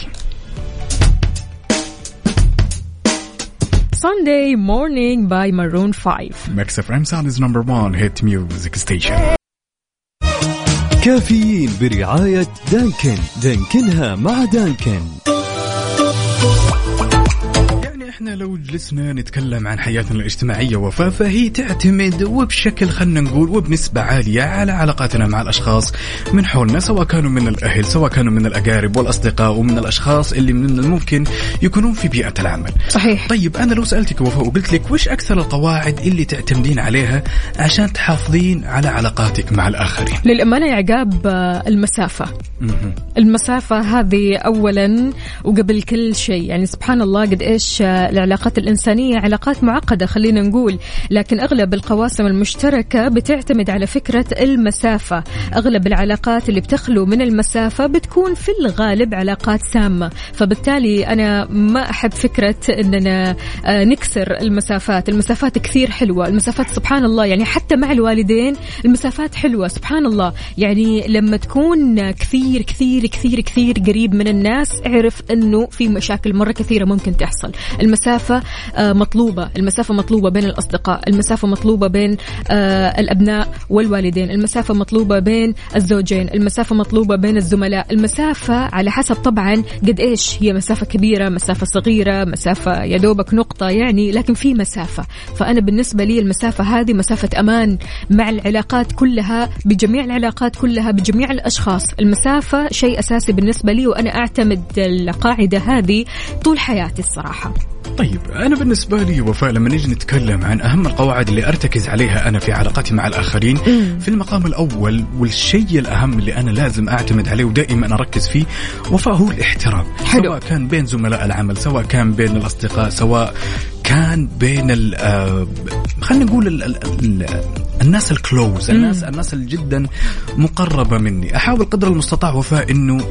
Sunday Morning by Maroon 5 Mix FM Saudi's number 1 hit music station كافيين برعاية دانكن. دانكنها مع دانكن. إحنا لو جلسنا نتكلم عن حياتنا الاجتماعية وفاء فهي تعتمد وبشكل خلنا نقول وبنسبة عالية على علاقاتنا مع الأشخاص من حولنا سواء كانوا من الأهل سواء كانوا من الأقارب والأصدقاء ومن الأشخاص اللي من الممكن يكونون في بيئة العمل. صحيح. طيب أنا لو سألتك وفاء وقلت لك وش أكثر القواعد اللي تعتمدين عليها عشان تحافظين على علاقاتك مع الآخرين؟ للأمانة يا عقاب المسافة. مهم. المسافة هذه أولا وقبل كل شيء. يعني سبحان الله قد إيش آه، العلاقات الإنسانية علاقات معقدة خلينا نقول لكن أغلب القواسم المشتركة بتعتمد على فكرة المسافة. أغلب العلاقات اللي بتخلو من المسافة بتكون في الغالب علاقات سامة. فبالتالي أنا ما أحب فكرة أننا آه، نكسر المسافات. المسافات كثير حلوة. المسافات سبحان الله يعني حتى مع الوالدين المسافات حلوة سبحان الله. يعني لما تكون كثير كثير كثير كثير قريب من الناس اعرف إنه في مشاكل مرة كثيرة ممكن تحصل. المسافة آه، مطلوبة. المسافة مطلوبة بين الأصدقاء. المسافة مطلوبة بين آه، الأبناء والوالدين. المسافة مطلوبة بين الزوجين. المسافة مطلوبة بين الزملاء. المسافة على حسب طبعا قد إيش هي مسافة كبيرة مسافة صغيرة مسافة يا دوبك نقطة يعني لكن في مسافة. فأنا بالنسبة لي المسافة هذه مسافة أمان مع العلاقات كلها بجميع العلاقات كلها بجميع الأشخاص. المسافة شيء أساسي بالنسبة لي وأنا أعتمد القاعدة هذه طول حياتي الصراحة. طيب أنا بالنسبة لي وفاء لما نيجي نتكلم عن أهم القواعد اللي أرتكز عليها أنا في علاقاتي مع الآخرين في المقام الأول والشيء الأهم اللي أنا لازم أعتمد عليه ودائما أركز فيه وفاء هو الاحترام. حلو. سواء كان بين زملاء العمل سواء كان بين الأصدقاء سواء كان بين ال آه، خلينا نقول ال ال ال الناس الكلوز الناس الناس اللي جدا مقربة مني. أحاول قدر المستطاع وفاء إنه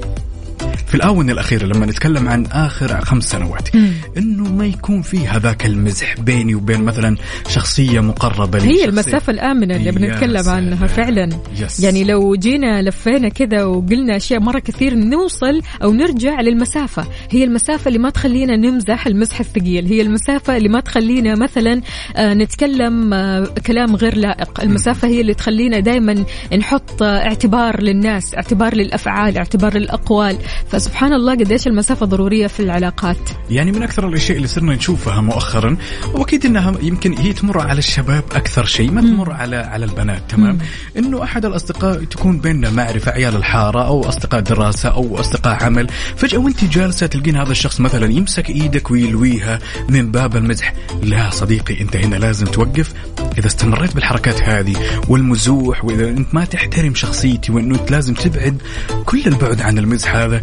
في الآونة الأخيرة لما نتكلم عن آخر خمس سنوات إنه ما يكون في هذاك المزح بيني وبين مثلا شخصية مقربة لي هي شخصية- المسافة الآمنة اللي بنتكلم عنها. فعلا. يس. يعني لو جينا لفينا كذا وقلنا أشياء مرة كثير نوصل أو نرجع للمسافة هي المسافة اللي ما تخلينا نمزح المزح الثقيل هي المسافة اللي ما تخلينا مثلا آه، نتكلم آه، كلام غير لائق. المسافة هي اللي تخلينا دائما نحط اعتبار للناس اعتبار للأفعال اعتبار للأقوال. فسبحان الله قديش المسافة ضرورية في العلاقات. يعني من أكثر الأشياء اللي صرنا نشوفها مؤخرا وأكيد أنها يمكن هي تمر على الشباب أكثر شيء ما تمر على على البنات تمام؟ إنه أحد الأصدقاء تكون بيننا معرفة عيال الحارة أو أصدقاء دراسة أو أصدقاء عمل. فجأة وأنت جالسة تلقين هذا الشخص مثلا يمسك إيدك ويلويها من باب المزح. لا صديقي أنت هنا لازم توقف. إذا استمريت بالحركات هذه والمزوح وإذا أنت ما تحترم شخصيتي وأنه أنت لازم تبعد كل البعد عن المزح هذا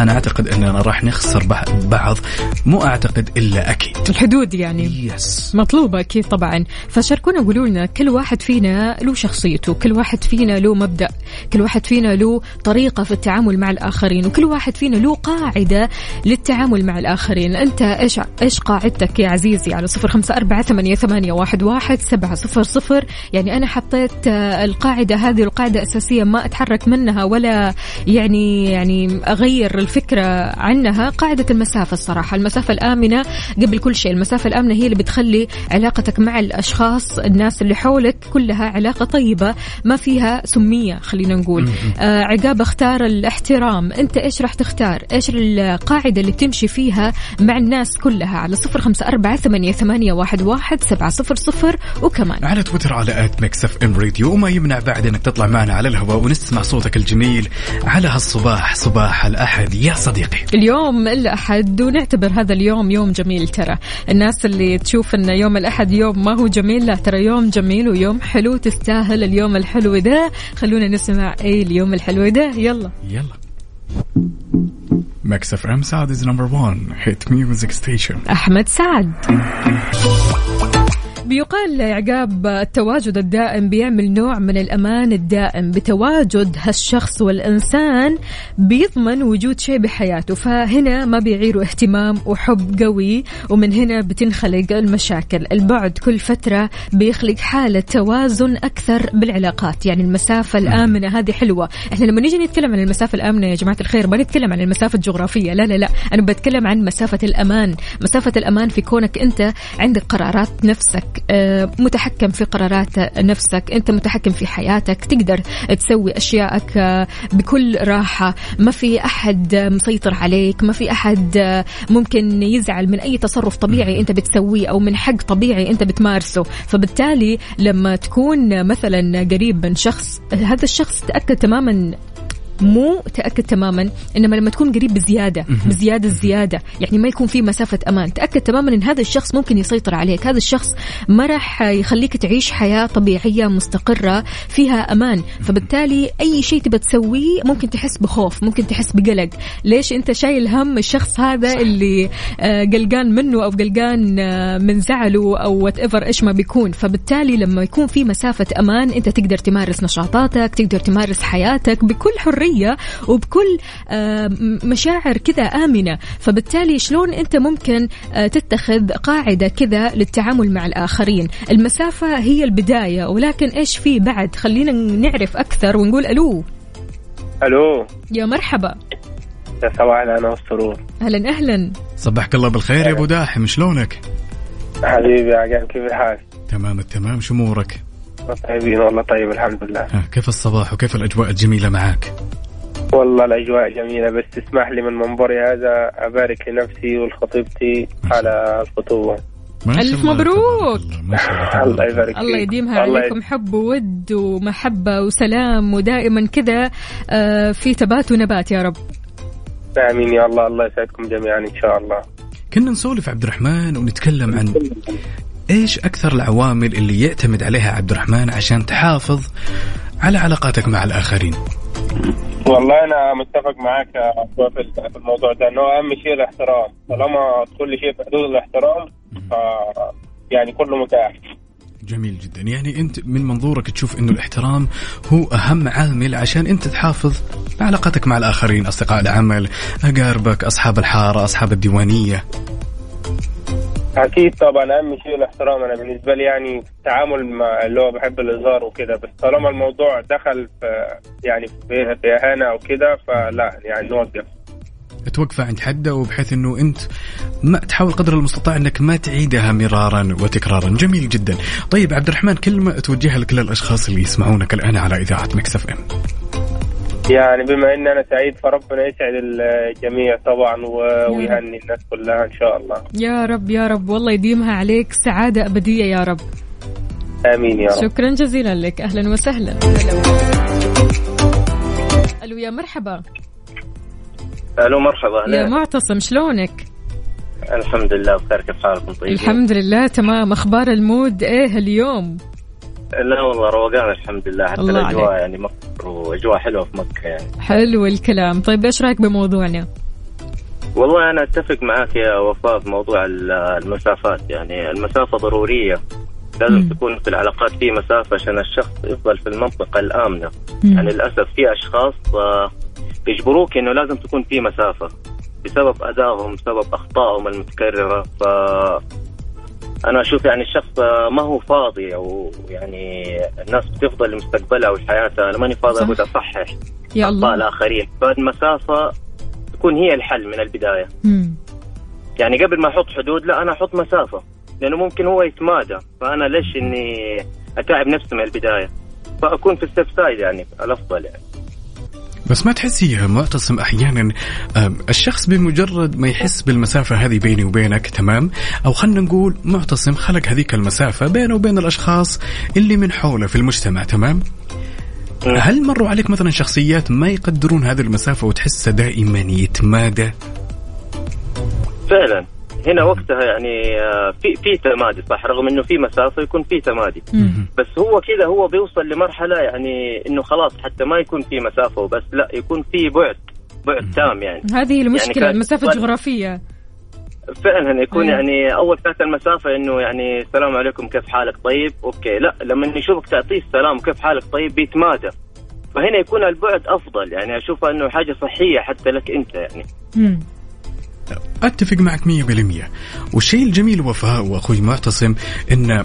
أنا أعتقد أننا راح نخسر بع- بعض مو أعتقد إلا أكيد. الحدود يعني. يس مطلوبة أكيد طبعا. فشاركونا قولوا لنا كل واحد فينا له شخصيته كل واحد فينا له مبدأ كل واحد فينا له طريقة في التعامل مع الآخرين وكل واحد فينا له قاعدة للتعامل مع الآخرين. أنت إيش إيش قاعدتك يا عزيزي؟ على صفر خمسة أربعة ثمانية, ثمانية واحد, واحد سبعة صفر صفر. يعني أنا حطيت آه، القاعدة هذه القاعدة أساسية ما أتحرك منها ولا يعني يعني أغير الفكرة عنها قاعدة المسافة الصراحة. المسافة الآمنة قبل كل شيء. المسافة الآمنة هي اللي بتخلي علاقتك مع الأشخاص الناس اللي حولك كلها علاقة طيبة ما فيها سمية خلينا نقول. آه عقاب اختار الاحترام. أنت إيش راح تختار؟ إيش القاعدة اللي تمشي فيها مع الناس كلها؟ على صفر خمسة أربعة ثمانية, ثمانية واحد, واحد سبعة صفر صفر وكمان. على تويتر على at Mix FM Radio وما يمنع بعد إنك تطلع معنا على الهواء ونسمع صوتك الجميل على هالصباح صباح الاحد يا صديقي. اليوم الأحد ونعتبر هذا اليوم يوم جميل ترى. الناس اللي تشوف أن يوم الأحد يوم ما هو جميل لا ترى يوم جميل ويوم حلو تستاهل اليوم الحلو ده. خلونا نسمع إيه اليوم الحلو ده. يلا. يلا. Mix FM Saudi's number 1 hit music station أحمد سعد. بيقال عقاب التواجد الدائم بيعمل نوع من الأمان الدائم بتواجد هالشخص والإنسان بيضمن وجود شيء بحياته فهنا ما بيعيروا اهتمام وحب قوي ومن هنا بتنخلق المشاكل. البعد كل فترة بيخلق حالة توازن أكثر بالعلاقات يعني المسافة الآمنة هذه حلوة. إحنا لما نيجي نتكلم عن المسافة الآمنة يا جماعة الخير ما نتكلم عن المسافة الجغرافية لا لا لا. أنا بتكلم عن مسافة الأمان. مسافة الأمان في كونك أنت عندك قرارات نفسك. متحكم في قرارات نفسك أنت متحكم في حياتك تقدر تسوي أشيائك آه، بكل راحة. ما في أحد مسيطر عليك ما في أحد آه، ممكن يزعل من أي تصرف طبيعي أنت بتسويه أو من حق طبيعي أنت بتمارسه. فبالتالي لما تكون مثلا قريب من شخص هذا الشخص تأكد تماما مو تأكد تماما إنما لما تكون قريب بزيادة بزيادة الزيادة يعني ما يكون في مسافة أمان. تأكد تماما إن هذا الشخص ممكن يسيطر عليك. هذا الشخص ما راح يخليك تعيش حياة طبيعية مستقرة فيها أمان. فبالتالي أي شيء تبى تسويه ممكن تحس بخوف ممكن تحس بقلق. ليش أنت شايل هم الشخص هذا اللي آه، قلقان منه أو قلقان آه، من زعله أو وات ايفر إيش ما بيكون. فبالتالي لما يكون في مسافة أمان أنت تقدر تمارس نشاطاتك تقدر تمارس حياتك بكل حرية وبكل آه، مشاعر كذا آمنة. فبالتالي شلون أنت ممكن آه، تتخذ قاعدة كذا للتعامل مع الآخرين؟ المسافة هي البداية ولكن إيش في بعد؟ خلينا نعرف أكثر ونقول ألو. ألو. يا مرحبا. يا صباح الهنا والسرور أهلا أهلا. صبحك الله بالخير يا أبو داحم شلونك؟ حبيبي يا عقاب كيف الحال؟ تمام التمام شو أمورك؟ طيبين والله طيب الحمد لله. ها كيف الصباح وكيف الأجواء الجميلة معاك؟ والله الأجواء جميلة بس تسمح لي من منبري هذا أبارك لنفسي ولخطيبتي على شاء ألف مبروك. الله، يبارك الله. يديمها عليكم حب وود ومحبة وسلام ودائما كذا آه، في تبات ونبات يا رب. آمين يا الله. الله يسعدكم جميعا إن شاء الله. كنا نسولف عبد الرحمن ونتكلم عن إيش أكثر العوامل اللي يعتمد عليها عبد الرحمن عشان تحافظ على علاقاتك مع الآخرين؟ والله أنا متفق أخوة في الموضوع ده إنه أهم شيء الاحترام. طالما كل شيء في حدود الاحترام ف يعني كله متاح. جميل جدا. يعني أنت من منظورك تشوف إنه الاحترام هو أهم عامل عشان أنت تحافظ علاقتك مع الآخرين أصدقاء العمل أقاربك أصحاب الحارة أصحاب الديوانية. أكيد طبعا أهم شيء الاحترام. أنا بالنسبة لي يعني التعامل مع اللي هو بحب الهزار وكده بس طالما الموضوع دخل في يعني في في إهانة أو كده فلا يعني نوقف. توقفه عند حده وبحيث إنه أنت ما تحاول قدر المستطاع إنك ما تعيدها مرارا وتكرارا. جميل جدا. طيب عبد الرحمن كلمه توجهها لكل الاشخاص اللي يسمعونك الآن على إذاعة مكسف إم. يعني بما ان أنا سعيد فربنا يسعد الجميع طبعا ويهني الناس كلها إن شاء الله. يا رب يا رب. والله يديمها عليك سعادة أبدية يا رب. آمين يا رب. شكرا جزيلا لك. أهلا وسهلا. ألو يا مرحبا. ألو مرحبا. يا. معتصم شلونك؟ الحمد لله بخير كيف حالكم؟ طيبين؟ الحمد لله تمام. أخبار المود إيه اليوم؟ لا والله روقان الحمد لله. حتى الله الأجواء عليك. يعني مكة وأجواء حلوة في مكة يعني. حلو الكلام. طيب إيش رأيك بموضوعنا؟ والله أنا أتفق معك يا وفاء في موضوع ال- المسافات. يعني المسافة ضرورية. لازم مم. تكون في العلاقات في مسافة عشان الشخص يفضل في المنطقة الآمنة. مم. يعني للأسف في أشخاص آه، بيجبروك إنه لازم تكون في مسافة بسبب أدائهم بسبب أخطائهم المتكررة. ف أنا أشوف يعني الشخص ما هو فاضي أو يعني الناس بتفضل لمستقبلها وحياتها. أنا ماني فاضي. أبغى أصحح يا الله. الاخرين فالمسافه تكون هي الحل من البداية. مم. يعني قبل ما أحط حدود لا أنا أحط مسافة. لأنه ممكن هو يتمادى. فأنا ليش إني أتعب نفسي من البداية؟ فأكون في السيف سايد يعني الأفضل يعني. بس ما تحسي يا معتصم أحيانا؟ الشخص بمجرد ما يحس بالمسافة هذه بيني وبينك تمام؟ أو خلينا نقول معتصم خلق هذيك المسافة بينه وبين الأشخاص اللي من حوله في المجتمع تمام؟ مم. هل مروا عليك مثلا شخصيات ما يقدرون هذه المسافة وتحسه دائما يتمادى؟ فعلا. هنا وقتها يعني آه، في في تمادي صح؟ رغم إنه في مسافه يكون في تمادي. مم. بس هو كذا هو بيوصل لمرحلة يعني إنه خلاص حتى ما يكون في مسافة وبس لا يكون في بعد بعد تام يعني. هذه المشكلة كان- المسافة الجغرافية. فعلا يكون أيوة. يعني أول كانت المسافة إنه يعني السلام عليكم كيف حالك؟ طيب أوكي. لا لما يشوفك تعطيه السلام وكيف حالك؟ طيب بيتمادى. فهنا يكون البعد أفضل يعني أشوفها إنه حاجة صحية حتى لك أنت يعني. مم. أتفق معك 100% والشيء الجميل وفاء وأخوي معتصم إن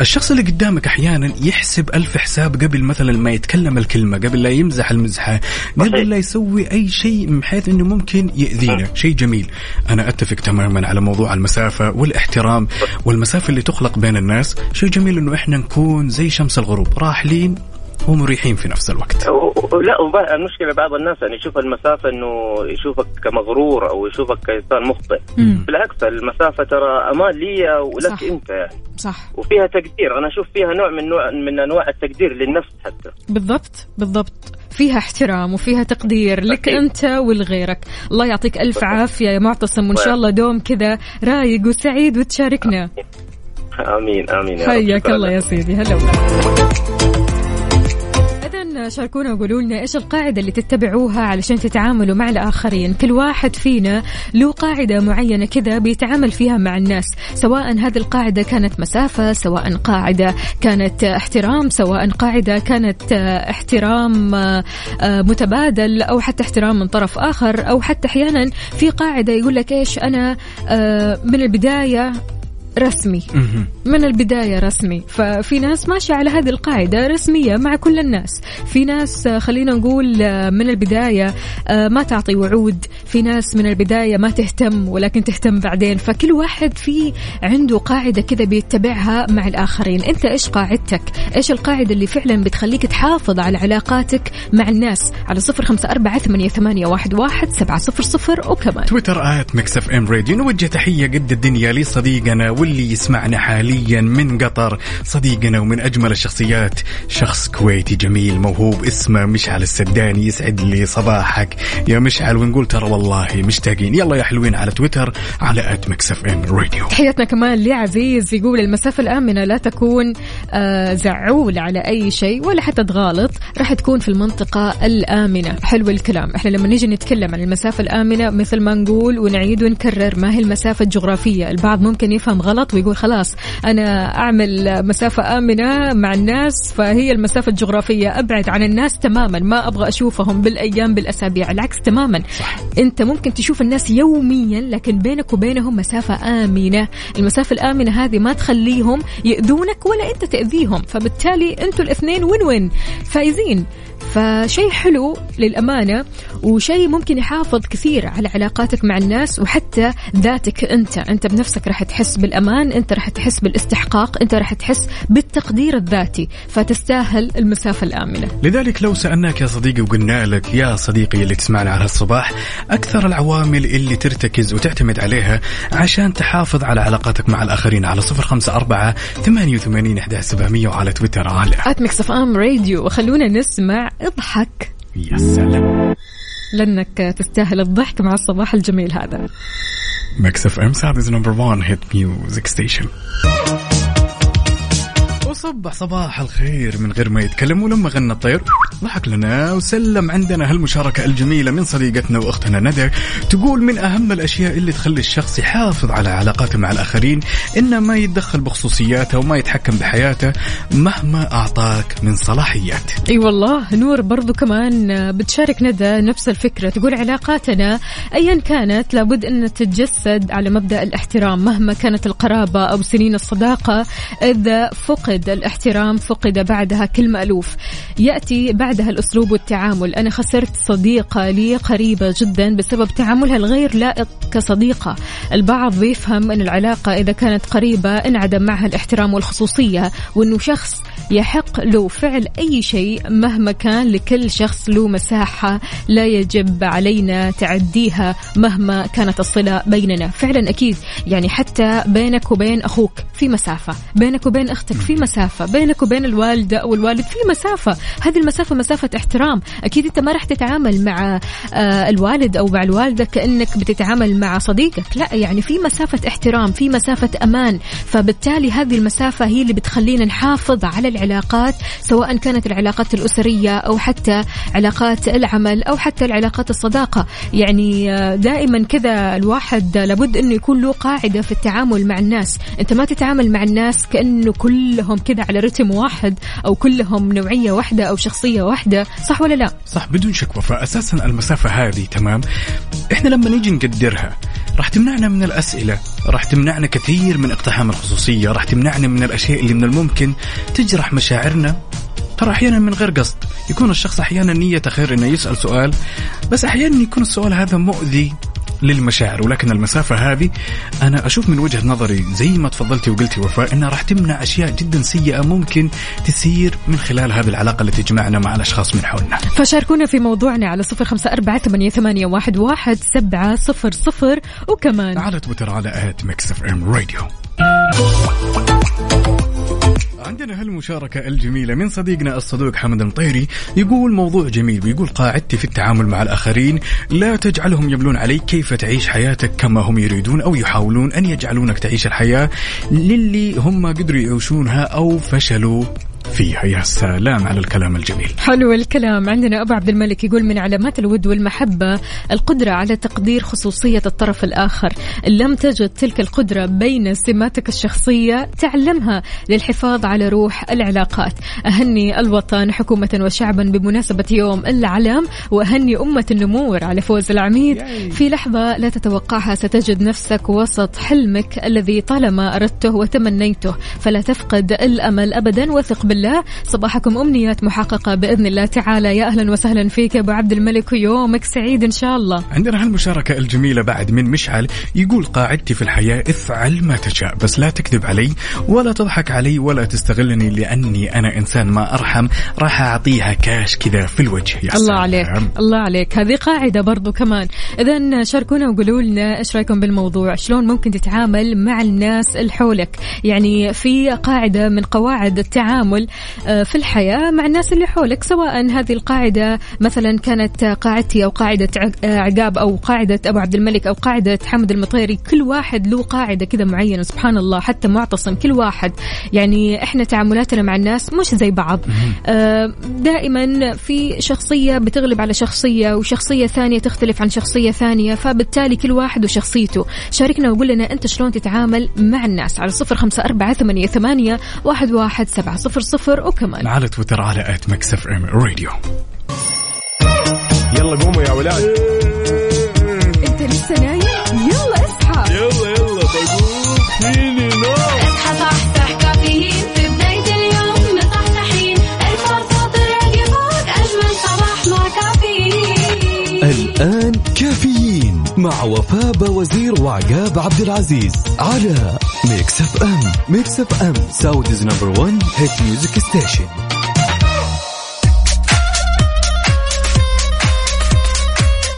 الشخص اللي قدامك أحيانا يحسب ألف حساب قبل مثلا ما يتكلم الكلمة قبل لا يمزح المزحة قبل. لا يسوي أي شيء من حيث إنه ممكن يأذينا. شيء جميل. أنا أتفق تماما على موضوع المسافة والاحترام والمسافة اللي تخلق بين الناس. شيء جميل إنه إحنا نكون زي شمس الغروب راحلين ومريحين في نفس الوقت. لا المشكلة بعض الناس يعني يشوف المسافة إنه يشوفك كمغرور أو يشوفك كإنسان مخطئ. مم. بالعكس المسافة ترى أمان لي ولك صح. أنت. يعني صح. وفيها تقدير. أنا أشوف فيها نوع من نوع من أنواع التقدير للنفس حتى. بالضبط بالضبط. فيها احترام وفيها تقدير لك. أنت ولغيرك. الله يعطيك ألف عافية يا معتصم وإن شاء الله دوم كذا رايق وسعيد وتشاركنا. آمين آمين يا رب. حياك الله. يا سيدي. هلا شاركونا وقولوا لنا إيش القاعدة اللي تتبعوها علشان تتعاملوا مع الآخرين، كل واحد فينا له قاعدة معينة كذا بيتعامل فيها مع الناس، سواء هذه القاعدة كانت مسافة، سواء قاعدة كانت احترام، سواء قاعدة كانت احترام آه، متبادل أو حتى احترام من طرف آخر أو حتى أحيانا في قاعدة يقول لك إيش أنا آه، من البداية رسمي. من البداية رسمي. ففي ناس ماشية على هذه القاعدة رسمية مع كل الناس. في ناس آه، خلينا نقول آه، من البداية آه، ما تعطي وعود. في ناس من البداية ما تهتم ولكن تهتم بعدين. فكل واحد في عنده قاعدة كذا بيتبعها مع الآخرين. أنت إيش قاعدتك؟ إيش القاعدة اللي فعلا بتخليك تحافظ على علاقاتك مع الناس؟ على صفر خمسة أربعة ثمانية, ثمانية واحد, واحد سبعة صفر صفر وكمان. تويتر at Mix FM Radio. نوجه تحية قد الدنيا لصديقنا واللي يسمعنا حاليا من قطر صديقنا ومن أجمل الشخصيات شخص كويتي جميل موهوب اسمه مشعل السداني يسعد لي صباحك. يا مشعل ونقول ترى والله مشتاقين. يلا يا حلوين على تويتر على at Mix FM Radio. تحياتنا كمان لعزيز يقول المسافة الآمنة لا تكون آه، زعول على أي شيء ولا حتى تغالط راح تكون في المنطقة الآمنة. حلو الكلام. إحنا لما نيجي نتكلم عن المسافة الآمنة مثل ما نقول ونعيد ونكرر ما هي المسافة الجغرافية؟ البعض ممكن يفهم غلط ويقول خلاص أنا أعمل مسافة آمنة مع الناس فهي المسافة الجغرافية أبعد عن الناس تماما ما أبغى أشوفهم بالأيام بالأسابيع العكس تماما. صح. أنت ممكن تشوف الناس يوميا لكن بينك وبينهم مسافة آمنة. المسافة الآمنة هذه ما تخليهم يأذونك ولا أنت تأذيهم فبالتالي أنتوا الاثنين وين وين فايزين. فشيء حلو للأمانة وشيء ممكن يحافظ كثير على علاقاتك مع الناس وحتى ذاتك أنت. أنت بنفسك راح تحس بالأمان أنت راح تحس بالاستحقاق أنت راح تحس بالتقدير الذاتي فتستاهل المسافة الآمنة. لذلك لو سألناك يا صديقي وقلنا لك يا صديقي اللي تسمعنا على الصباح أكثر العوامل اللي ترتكز وتعتمد عليها عشان تحافظ على علاقاتك مع الآخرين على صفر خمسة أربعة ثمانية وثمانين إحدى سبعمية وعلى تويتر. على at Mix FM Radio وخلونا نسمع إضحك. يا سلام. لأنك تستاهل الضحك مع الصباح الجميل هذا. Mix FM Saudi's number 1 hit music station وصبح. صباح الخير من غير ما يتكلم ولما غنى الطير. ضحك لنا وسلم عندنا هالمشاركة الجميلة من صديقتنا وأختنا ندى تقول من أهم الأشياء اللي تخلي الشخص يحافظ على علاقاته مع الآخرين إنه ما يتدخل بخصوصياته وما يتحكم بحياته مهما أعطاك من صلاحيات. أي والله نور برضو كمان بتشارك ندى نفس الفكرة. تقول علاقاتنا ايا كانت لابد أن تتجسد على مبدأ الاحترام. مهما كانت القرابة أو سنين الصداقة إذا فقد الاحترام فقد بعدها كل مألوف يأتي بعدها الأسلوب والتعامل. أنا خسرت صديقة لي قريبة جدا بسبب تعاملها الغير لائق كصديقة. البعض بيفهم أن العلاقة إذا كانت قريبة انعدم معها الاحترام والخصوصية وأنه شخص يحق له فعل أي شيء مهما كان لكل شخص له مساحة لا يجب علينا تعديها مهما كانت الصلة بيننا. فعلا أكيد يعني حتى بينك وبين أخوك في مسافة بينك وبين أختك في مسافة بينك وبين الوالدة أو الوالد في مسافة. هذه المسافة مسافة احترام. أكيد أنت ما راح تتعامل مع آه، الوالد أو مع الوالدة كأنك بتتعامل مع صديقك. لا يعني في مسافة احترام في مسافة أمان. فبالتالي هذه المسافة هي اللي بتخلينا نحافظ على العلاقات سواء كانت العلاقات الأسرية أو حتى علاقات العمل أو حتى العلاقات الصداقة. يعني آه، دائما كذا الواحد لابد أنه يكون له قاعدة في التعامل مع الناس. أنت ما تتعامل مع الناس كأنه كلهم كذا على رتم واحد أو كلهم نوعية واحدة أو شخصية واحدة صح ولا لا؟ صح بدون شكوى فاساسا المسافة هذه تمام؟ إحنا لما نيجي نقدرها راح تمنعنا من الأسئلة راح تمنعنا كثير من اقتحام الخصوصية راح تمنعنا من الأشياء اللي من الممكن تجرح مشاعرنا. ترى أحيانا من غير قصد. يكون الشخص أحيانا نيته خير إنه يسأل سؤال بس أحيانا يكون السؤال هذا مؤذي للمشاعر. ولكن المسافة هذه أنا أشوف من وجهة نظري زي ما تفضلتي وقلتي وفاء أنها راح تمنع أشياء جدا سيئة ممكن تسير من خلال هذه العلاقة اللي تجمعنا مع الأشخاص من حولنا. فشاركونا في موضوعنا على صفر خمسة أربعة ثمانية, ثمانية واحد, واحد سبعة صفر صفر. وكمان على تويتر على at Mix FM Radio. عندنا هالمشاركة الجميلة من صديقنا الصدوق حمد المطيري. يقول موضوع جميل ويقول قاعدتي في التعامل مع الآخرين لا تجعلهم يبلون عليك كيف تعيش حياتك كما هم يريدون أو يحاولون أن يجعلونك تعيش الحياة للي هم قدروا يعيشونها أو فشلوا؟ فيها يا سلام على الكلام الجميل. حلو الكلام. عندنا أبو عبد الملك يقول من علامات الود والمحبة القدرة على تقدير خصوصية الطرف الآخر. إن لم تجد تلك القدرة بين سماتك الشخصية تعلمها للحفاظ على روح العلاقات. أهني الوطن حكومة وشعبا بمناسبة يوم العلم وأهني أمة النمور على فوز العميد. في لحظة لا تتوقعها ستجد نفسك وسط حلمك الذي طالما أردته وتمنيته. فلا تفقد الأمل أبدا وثق بالله. صباحكم أمنيات محققة بإذن الله تعالى. يا أهلا وسهلا فيك أبو عبد الملك ويومك سعيد إن شاء الله. عندنا هالمشاركة الجميلة بعد من مشعل. يقول قاعدتي في الحياة افعل ما تشاء بس لا تكذب علي ولا تضحك علي ولا تستغلني لأني أنا إنسان ما أرحم. راح أعطيها كاش كذا في الوجه يا الله سلام. عليك الله عليك. هذه قاعدة برضو كمان. إذا شاركونا وقولوا لنا إيش رأيكم بالموضوع؟ شلون ممكن تتعامل مع الناس اللي حولك؟ يعني في قاعدة من قواعد التعامل في الحياة مع الناس اللي حولك سواء هذه القاعدة مثلا كانت قاعدتي أو قاعدة آه، عقاب أو قاعدة أبو عبد الملك أو قاعدة حمد المطيري كل واحد له قاعدة كذا معينة سبحان الله حتى معتصم كل واحد. يعني إحنا تعاملاتنا مع الناس مش زي بعض. آه، دائما في شخصية بتغلب على شخصية وشخصية ثانية تختلف عن شخصية ثانية فبالتالي كل واحد وشخصيته. شاركنا وقول لنا أنت شلون تتعامل مع الناس على صفر خمسة أربعة ثمانية, ثمانية واحد, واحد سبعة صفر صفر. وكمان. على تويتر على اف إم راديو. يلا قوموا يا ولاد. أنت لسه نايم؟ يلا. كافيين الآن كافيين مع وفاء بوزير وعقاب عبد العزيز على Mix FM Mix FM Saudi's number 1 hit music station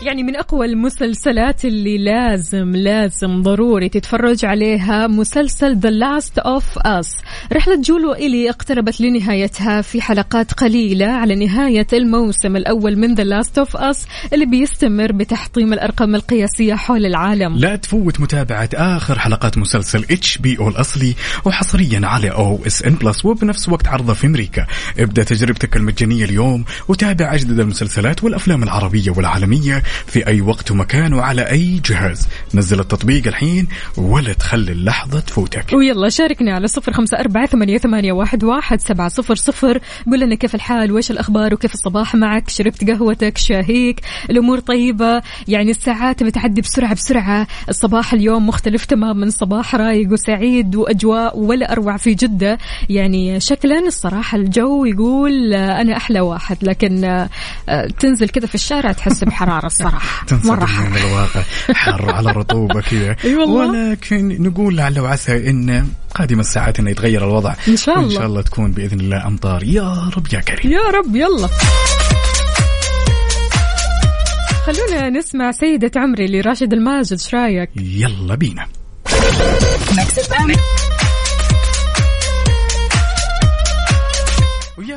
يعني من أقوى المسلسلات اللي لازم لازم ضروري تتفرج عليها مسلسل The Last of Us. رحلة جول وإلي اقتربت لنهايتها في حلقات قليلة على نهاية الموسم الأول من The Last of Us اللي بيستمر بتحطيم الأرقام القياسية حول العالم. لا تفوت متابعة آخر حلقات مسلسل HBO الأصلي وحصريا على OSN Plus وبنفس وقت عرضه في أمريكا. ابدأ تجربتك المجانية اليوم وتابع أجدد المسلسلات والأفلام العربية والعالمية في أي وقت ومكان وعلى أي جهاز. نزل التطبيق الحين ولا تخلي اللحظة تفوتك. ويلا شاركنا على صفر خمسة أربعة ثمانية, واحد, سبعة صفر صفر. قول لنا كيف الحال؟ وإيش الأخبار؟ وكيف الصباح معك؟ شربت قهوتك؟ شاهيك؟ الأمور طيبة؟ يعني الساعات بتعدي بسرعة بسرعة. الصباح اليوم مختلف تماما. صباح رايق وسعيد وأجواء ولا أروع في جدة. يعني شكلا الصراحة الجو يقول أنا أحلى واحد. لكن آه، تنزل كذا في الشارع تحس بحرارة تنصدم مرة حر. من الواقع. حر على رطوبة كذا. أي والله. ولكن نقول لعل وعسى إن قادم الساعات إنه يتغير الوضع. إن شاء وإن الله. شاء الله تكون بإذن الله أمطار. يا رب يا كريم. يا رب يلا. خلونا نسمع سيدة عمري لراشد الماجد إيش رأيك؟ يلا بينا.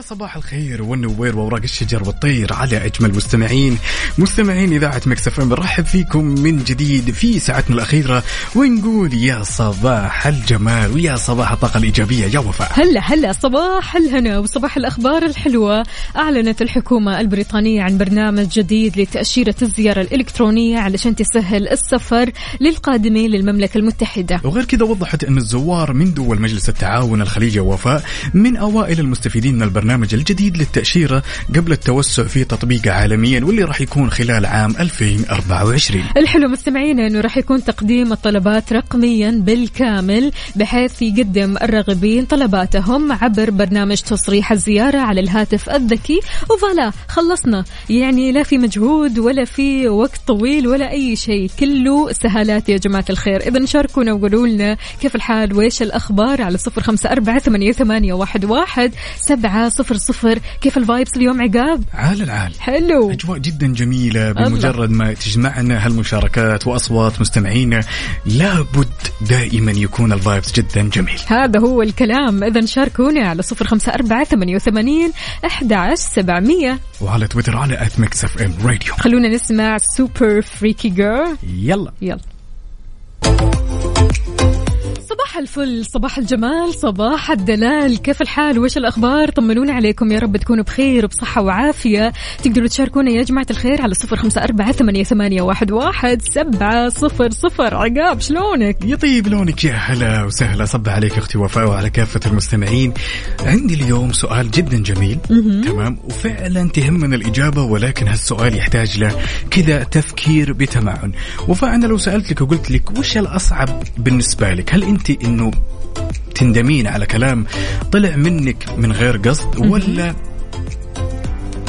صباح الخير والنوير وأوراق الشجر والطير على أجمل مستمعين. مستمعين إذاعة مكسف إم نرحب فيكم من جديد في ساعتنا الأخيرة. ونقول يا صباح الجمال ويا صباح الطاقة الإيجابية يا وفاء. هلا هلا صباح الهنا وصباح الأخبار الحلوة. أعلنت الحكومة البريطانية عن برنامج جديد لتأشيرة الزيارة الإلكترونية علشان تسهل السفر للقادمين للمملكة المتحدة. وغير كذا وضحت أن الزوار من دول مجلس التعاون الخليجي وفاء من أوائل المستفيدين من البرنامج البرنامج الجديد للتأشيرة قبل التوسع في تطبيقه عالميا واللي راح يكون خلال عام 2024 الحلو مستمعينا إنه راح يكون تقديم الطلبات رقميا بالكامل بحيث يقدم الراغبين طلباتهم عبر برنامج تصريح الزيارة على الهاتف الذكي. وفوالا خلصنا. يعني لا في مجهود ولا في وقت طويل ولا أي شيء. كله سهالات يا جماعة الخير. اذا شاركونا وقولوا لنا كيف الحال؟ وإيش الأخبار؟ على صفر أربعة ثمانية, ثمانية واحد, واحد سبعة صفر صفر كيف الفايبس اليوم عقاب؟ عال العال. حلو. أجواء جدا جميلة بمجرد ما تجمعنا هالمشاركات وأصوات مستمعينا. لابد دائما يكون ال vibes جدا جميل. هذا هو الكلام. إذا شاركونا على صفر خمسة أربعة ثمانية وثمانين أحد عشر سبعمية. وعلى تويتر على at Mix FM Radio خلونا نسمع Super Freaky Girl يلا. يلا. صباح الفل صباح الجمال صباح الدلال. كيف الحال؟ وش الأخبار؟ طمنونا عليكم. يا رب تكونوا بخير وبصحة وعافية. تقدروا تشاركونا يا جماعة الخير على صفر خمسة أربعة ثمانية, ثمانية واحد, واحد سبعة صفر صفر. عقاب شلونك؟ يطيب لونك يا هلا وسهلا. صب عليك أختي وفاء وعلى كافة المستمعين. عندي اليوم سؤال جدا جميل. تمام؟ وفعلا تهمنا الإجابة ولكن هالسؤال يحتاج له كذا تفكير بتمعن وفاء أنا لو سألت لك وقلت لك وش الأصعب بالنسبة لك؟ هل أنت إنه تندمين على كلام طلع منك من غير قصد ولا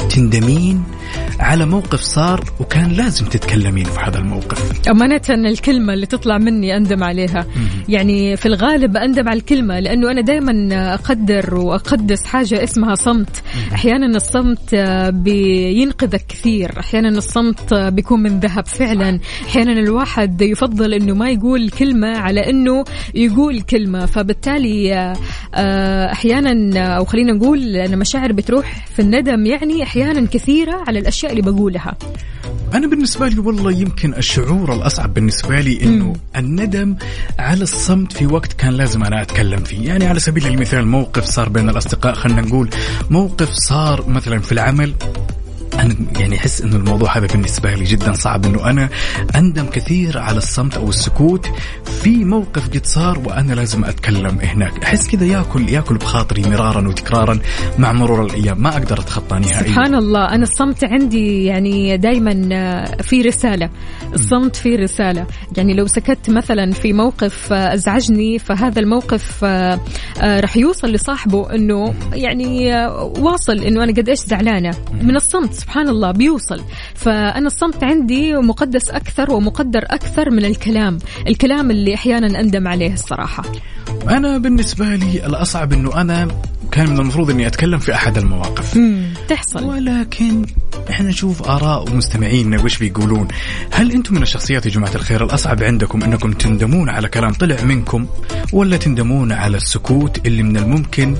تندمين على موقف صار وكان لازم تتكلمين في هذا الموقف. أمانة الكلمة اللي تطلع مني أندم عليها. يعني في الغالب أندم على الكلمة لأنه أنا دائما أقدر وأقدس حاجة اسمها صمت. أحيانا الصمت بينقذك كثير. أحيانا الصمت بيكون من ذهب فعلا. أحيانا الواحد يفضل أنه ما يقول كلمة على أنه يقول كلمة. فبالتالي آه، أحيانا أو خلينا نقول أن مشاعر بتروح في الندم يعني أحيانا كثيرة على الأشياء اللي بقولها. أنا بالنسبة لي والله يمكن الشعور الأصعب بالنسبة لي إنه الندم على الصمت في وقت كان لازم أنا أتكلم فيه. يعني على سبيل المثال موقف صار بين الأصدقاء خلينا نقول موقف صار مثلا في العمل أنا يعني أحس إنه الموضوع هذا بالنسبة لي جدا صعب إنه أنا أندم كثير على الصمت أو السكوت في موقف قد صار وأنا لازم أتكلم هناك. أحس كذا ياكل ياكل بخاطري مرارا وتكرارا مع مرور الأيام. ما أقدر أتخطى نهائيا. سبحان الله أنا الصمت عندي يعني دايما في رسالة. الصمت فيه رسالة. يعني لو سكت مثلا في موقف أزعجني فهذا الموقف رح يوصل لصاحبه أنه يعني واصل أنه أنا قد إيش زعلانة. من الصمت. سبحان الله بيوصل. فأنا الصمت عندي مقدس أكثر ومقدر أكثر من الكلام الكلام اللي أحيانا أندم عليه الصراحة. أنا بالنسبة لي الأصعب إنه أنا كان من المفروض إني أتكلم في أحد المواقف. تحصل. ولكن إحنا نشوف آراء مستمعينا وش بيقولون. هل أنتم من الشخصيات يا جماعة الخير الأصعب عندكم إنكم تندمون على كلام طلع منكم ولا تندمون على السكوت اللي من الممكن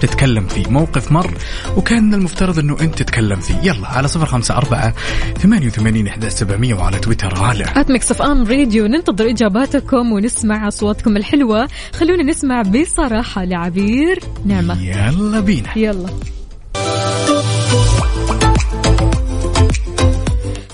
تتكلم فيه؟ موقف مر وكان المفترض إنه أنت تتكلم فيه. يلا على صفر خمسة أربعة ثمانية وثمانين إحدى سبعمية وعلى تويتر. على at Mix FM Radio ننتظر إجاباتكم ونسمع أصواتكم الحلوة. خلونا نسمع بصراحة لعبير نعمة. يلا بينا. يلا.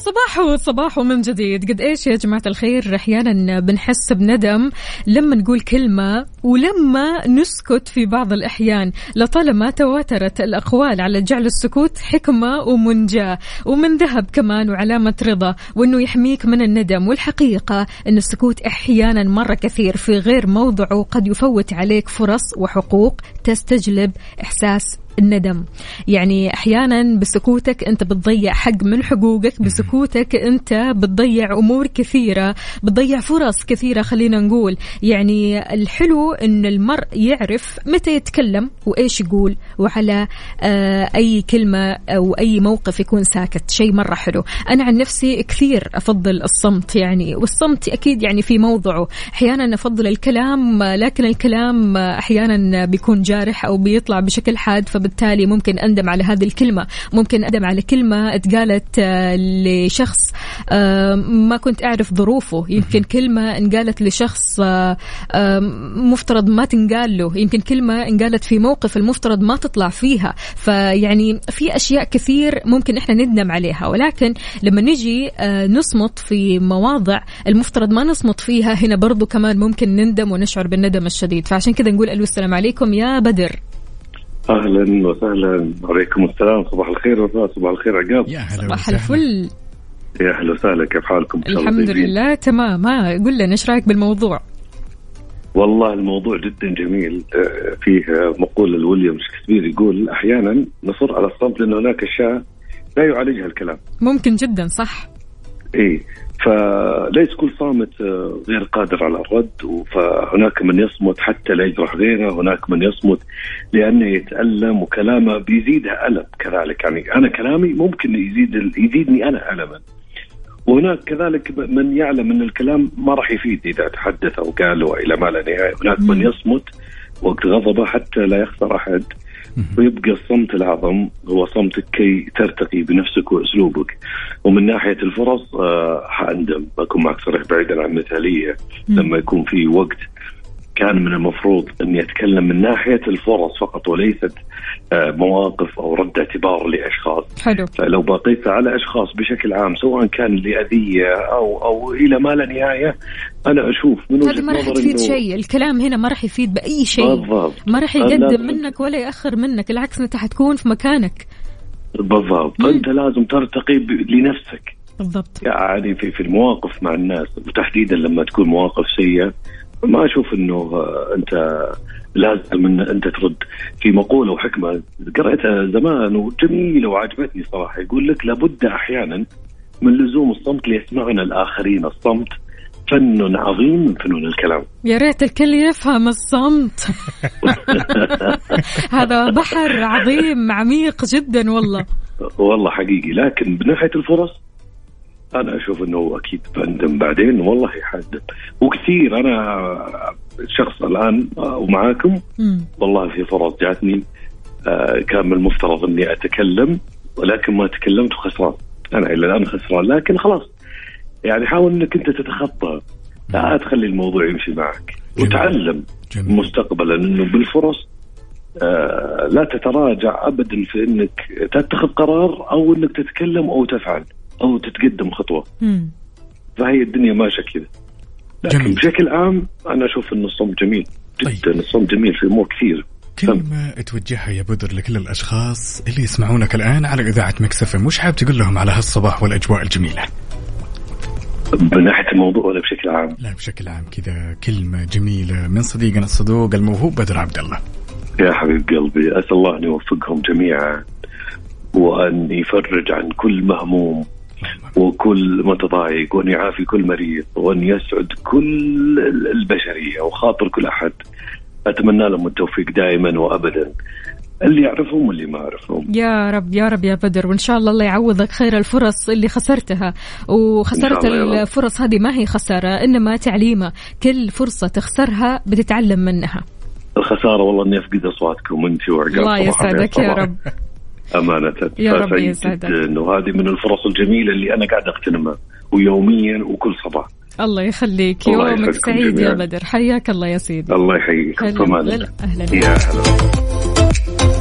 صباحو صباحو من جديد. قد إيش يا جماعة الخير؟ أحيانا بنحس بندم لما نقول كلمة ولما نسكت في بعض الأحيان لطالما تواترت الأقوال على جعل السكوت حكمة ومنجاة ومن ذهب كمان وعلامة رضا وأنه يحميك من الندم والحقيقة أن السكوت أحيانا مرة كثير في غير موضعه قد يفوت عليك فرص وحقوق تستجلب إحساس الندم. يعني أحيانا بسكوتك أنت بتضيع حق من حقوقك بسكوتك أنت بتضيع أمور كثيرة بتضيع فرص كثيرة خلينا نقول. يعني الحلو إن المرء يعرف متى يتكلم وإيش يقول وعلى آه أي كلمة أو أي موقف يكون ساكت. شيء مرة حلو. أنا عن نفسي كثير أفضل الصمت يعني والصمت أكيد يعني في موضعه. أحيانا أفضل الكلام لكن الكلام أحيانا بيكون جارح أو بيطلع بشكل حاد فبالتالي ممكن أندم على هذه الكلمة. ممكن أندم على كلمة اتقالت آه، لشخص آه، ما كنت أعرف ظروفه. يمكن كلمة انقالت لشخص آه، آه، مفترض ما تنقال له. يمكن كلمه انقالت في موقف المفترض ما تطلع فيها. فيعني في أشياء كثير ممكن إحنا ندم عليها. ولكن لما نجي آه، نصمت في مواضع المفترض ما نصمت فيها هنا برضو كمان ممكن نندم ونشعر بالندم الشديد. فعشان كذا نقول ألو السلام عليكم يا بدر. أهلا وسهلا. عليكم السلام. صباح الخير وفاء صباح الخير عقاب. يا هلا صباح. الفل. يا أهلا وسهلا. كيف حالكم؟ الحمد. لله. تمام. ها قل لنا إيش رأيك بالموضوع؟ والله الموضوع جدا جميل. آه، فيه مقولة لويليام شكسبير يقول أحيانا نصر على الصمت لأن هناك أشياء لا يعالجها الكلام. ممكن جدا صح؟ اي فليس كل صامت آه، غير قادر على الرد فهناك من يصمت حتى لا يجرح غيره هناك من يصمت لأنه يتألم وكلامه بيزيدها ألم كذلك. يعني أنا كلامي ممكن يزيد يزيدني أنا الما. وهناك كذلك من يعلم أن الكلام ما راح يفيد إذا تحدث أو قال إلى ما لا نهاية. هناك من يصمت وقت غضبه حتى لا يخسر أحد. ويبقى الصمت الأعظم هو صمتك كي ترتقي بنفسك وأسلوبك. ومن ناحية الفرص آه، حأندم. بكون معك صريح بعيدا عن المثالية. لما يكون في وقت كان من المفروض اني اتكلم من ناحية الفرص فقط وليست آه، مواقف أو رد اعتبار لأشخاص. حلو. فلو بقيت على أشخاص بشكل عام سواء كان لأذية أو أو إلى ما لا نهاية أنا أشوف من وجهة ما راح تفيد شيء. الكلام هنا ما راح يفيد بأي شيء. بالضبط. ما راح يقدم منك ولا يأخر منك. العكس أنت حتكون في مكانك. بالضبط. أنت لازم ترتقي لنفسك. بالضبط. يعني في في المواقف مع الناس وتحديدا لما تكون مواقف سيئة ما أشوف إنه آه، أنت لازم إن أنت ترد في مقولة وحكمة. قرأتها زمان وجميلة وعجبتني صراحة. يقول لك لابد أحيانا من لزوم الصمت ليسمعنا الآخرين. الصمت فن عظيم من فنون الكلام. يا ريت الكل يفهم الصمت. هذا بحر عظيم عميق جدا والله. والله حقيقي. لكن من ناحية الفرص أنا أشوف إنه أكيد بندم بعدين والله حد وكثير أنا شخص الآن آه، ومعاكم. والله في فرص جاتني آه، كان من المفترض إني أتكلم ولكن ما تكلمت وخسران. أنا إلى الآن خسران لكن خلاص. يعني حاول إنك أنت تتخطى. لا تخلي الموضوع يمشي معك. جميل. وتعلم جميل. مستقبلا إنه بالفرص آه، لا تتراجع ابدا في إنك تتخذ قرار أو إنك تتكلم أو تفعل. أو تتقدم خطوة. مم. فهي الدنيا ماشية كذا. لكن جميل. بشكل عام أنا أشوف إنه الصمت جميل جدا. طيب. الصمت جميل في امور كثير. كلمة توجهها يا بدر لكل الأشخاص اللي يسمعونك الآن على إذاعة مكسفة مش حاب تقول لهم على هالصباح والأجواء الجميلة؟ من ناحيه الموضوع ولا بشكل عام. لا بشكل عام كذا كلمة جميلة من صديقنا الصدوق الموهوب بدر عبد الله. يا حبيب قلبي أسأل الله أن يوفقهم جميعا وأن يفرج عن كل مهموم. وكل متضايق وأن يعافي كل مريض وأن يسعد كل البشرية وخاطر كل أحد. أتمنى لهم التوفيق دائما وابدا. اللي يعرفهم واللي ما يعرفهم. يا رب يا رب يا بدر. وإن شاء الله الله يعوضك خير الفرص اللي خسرتها. وخسرت. الفرص هذه ما هي خسارة إنما تعليمة. كل فرصة تخسرها بتتعلم منها. الخسارة والله إني أفقد أصواتكم انت وعقاب الله يسعدك يا. رب. أمانة. يا رب يسعدك. وهذه من الفرص الجميلة اللي أنا قاعد اغتنمها ويوميا وكل صباح. الله يخليك. الله يومك سعيد يا. بدر. حياك الله يا سيدي. الله يحييكم هلا فمان هلا أهلا. يا هلا.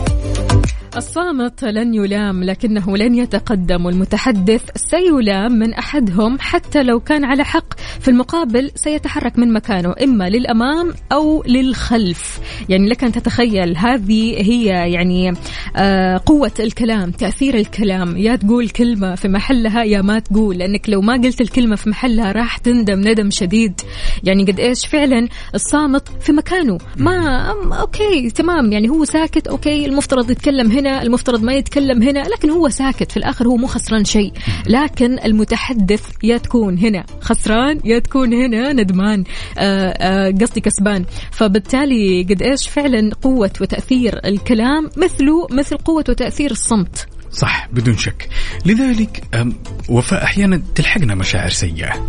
الصامت لن يلام لكنه لن يتقدم. والمتحدث سيلام من أحدهم حتى لو كان على حق. في المقابل سيتحرك من مكانه إما للأمام أو للخلف. يعني لك أن تتخيل هذه هي يعني آه قوة الكلام تأثير الكلام. يا تقول كلمة في محلها يا ما تقول. لأنك لو ما قلت الكلمة في محلها راح تندم ندم شديد. يعني قد إيش فعلا الصامت في مكانه. ما okay تمام. يعني هو ساكت okay المفترض يتكلم هنا. المفترض ما يتكلم هنا لكن هو ساكت في الآخر هو مو خسران شيء. لكن المتحدث يا تكون هنا. خسران يا تكون هنا ندمان. آه، آه، قصدي كسبان. فبالتالي قد إيش فعلا قوة وتأثير الكلام مثله مثل قوة وتأثير الصمت. صح بدون شك. لذلك وفاء أحيانا تلحقنا مشاعر سيئة.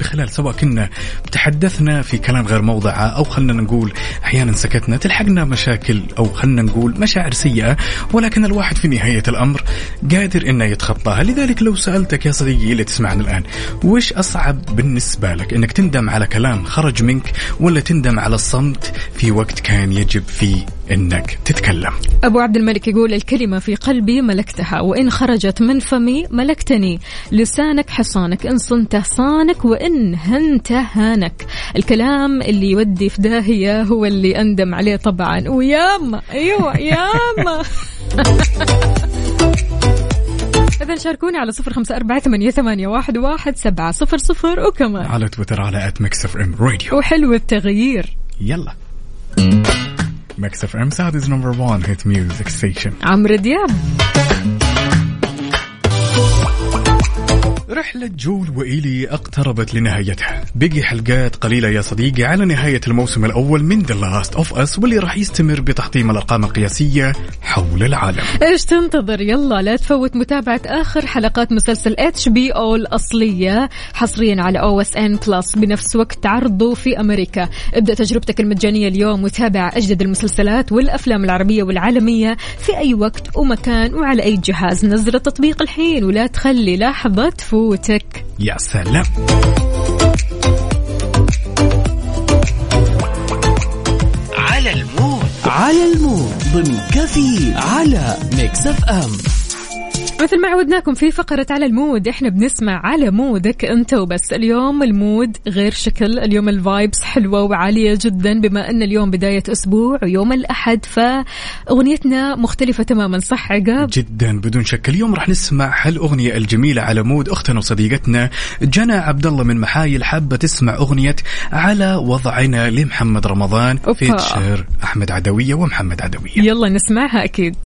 بخلال سواء كنا تحدثنا في كلام غير موضعه أو خلنا نقول أحيانا سكتنا تلحقنا مشاكل أو خلنا نقول مشاعر سيئة ولكن الواحد في نهاية الأمر قادر إنه يتخطاها. لذلك لو سألتك يا صديقي اللي تسمعنا الآن وش أصعب بالنسبة لك؟ إنك تندم على كلام خرج منك ولا تندم على الصمت في وقت كان يجب فيه إنك تتكلم. أبو عبد الملك يقول الكلمة في قلبي ملكتها وإن خرجت من فمي ملكتني. لسانك حصانك إن صنته صانك وإن هنته هانك. الكلام اللي يودي في داهية هو اللي أندم عليه طبعا. وياما أيوة ياما. إذا شاركوني على صفر خمسة أربعة ثمانية, ثمانية واحد, واحد سبعة صفر صفر. وكمان على تويتر على at Mix FM Radio وحلو التغيير. يلا. Mix FM Saudi's number 1 hit music station عمرو دياب رحلة جول وإيلي اقتربت لنهايتها. بقي حلقات قليلة يا صديقي على نهاية الموسم الأول من The Last of Us واللي راح يستمر بتحطيم الأرقام القياسية حول العالم. إيش تنتظر؟ يلا لا تفوت متابعة آخر حلقات مسلسل HBO الأصلية حصريا على OSN Plus بنفس وقت عرضه في أمريكا. ابدأ تجربتك المجانية اليوم وتابع أجدد المسلسلات والأفلام العربية والعالمية في أي وقت ومكان وعلى أي جهاز. نزل التطبيق الحين ولا تخلي لحظة تفوتك يا سلام. على ال mood. على ال mood. ضمن كافيين على Mix FM. مثل ما عودناكم في فقرة على ال mood إحنا بنسمع على مودك أنت وبس. اليوم ال mood غير شكل اليوم ال vibes حلوة وعالية جدا بما أن اليوم بداية أسبوع ويوم الأحد فأغنيتنا مختلفة تماما صح عقاب؟ جدا بدون شك. اليوم راح نسمع هالأغنية الجميلة على مود أختنا وصديقتنا جنى عبد الله من محايل حابة تسمع أغنية على وضعنا لمحمد رمضان. فيتشر أحمد عدوية ومحمد عدوية. يلا نسمعها أكيد.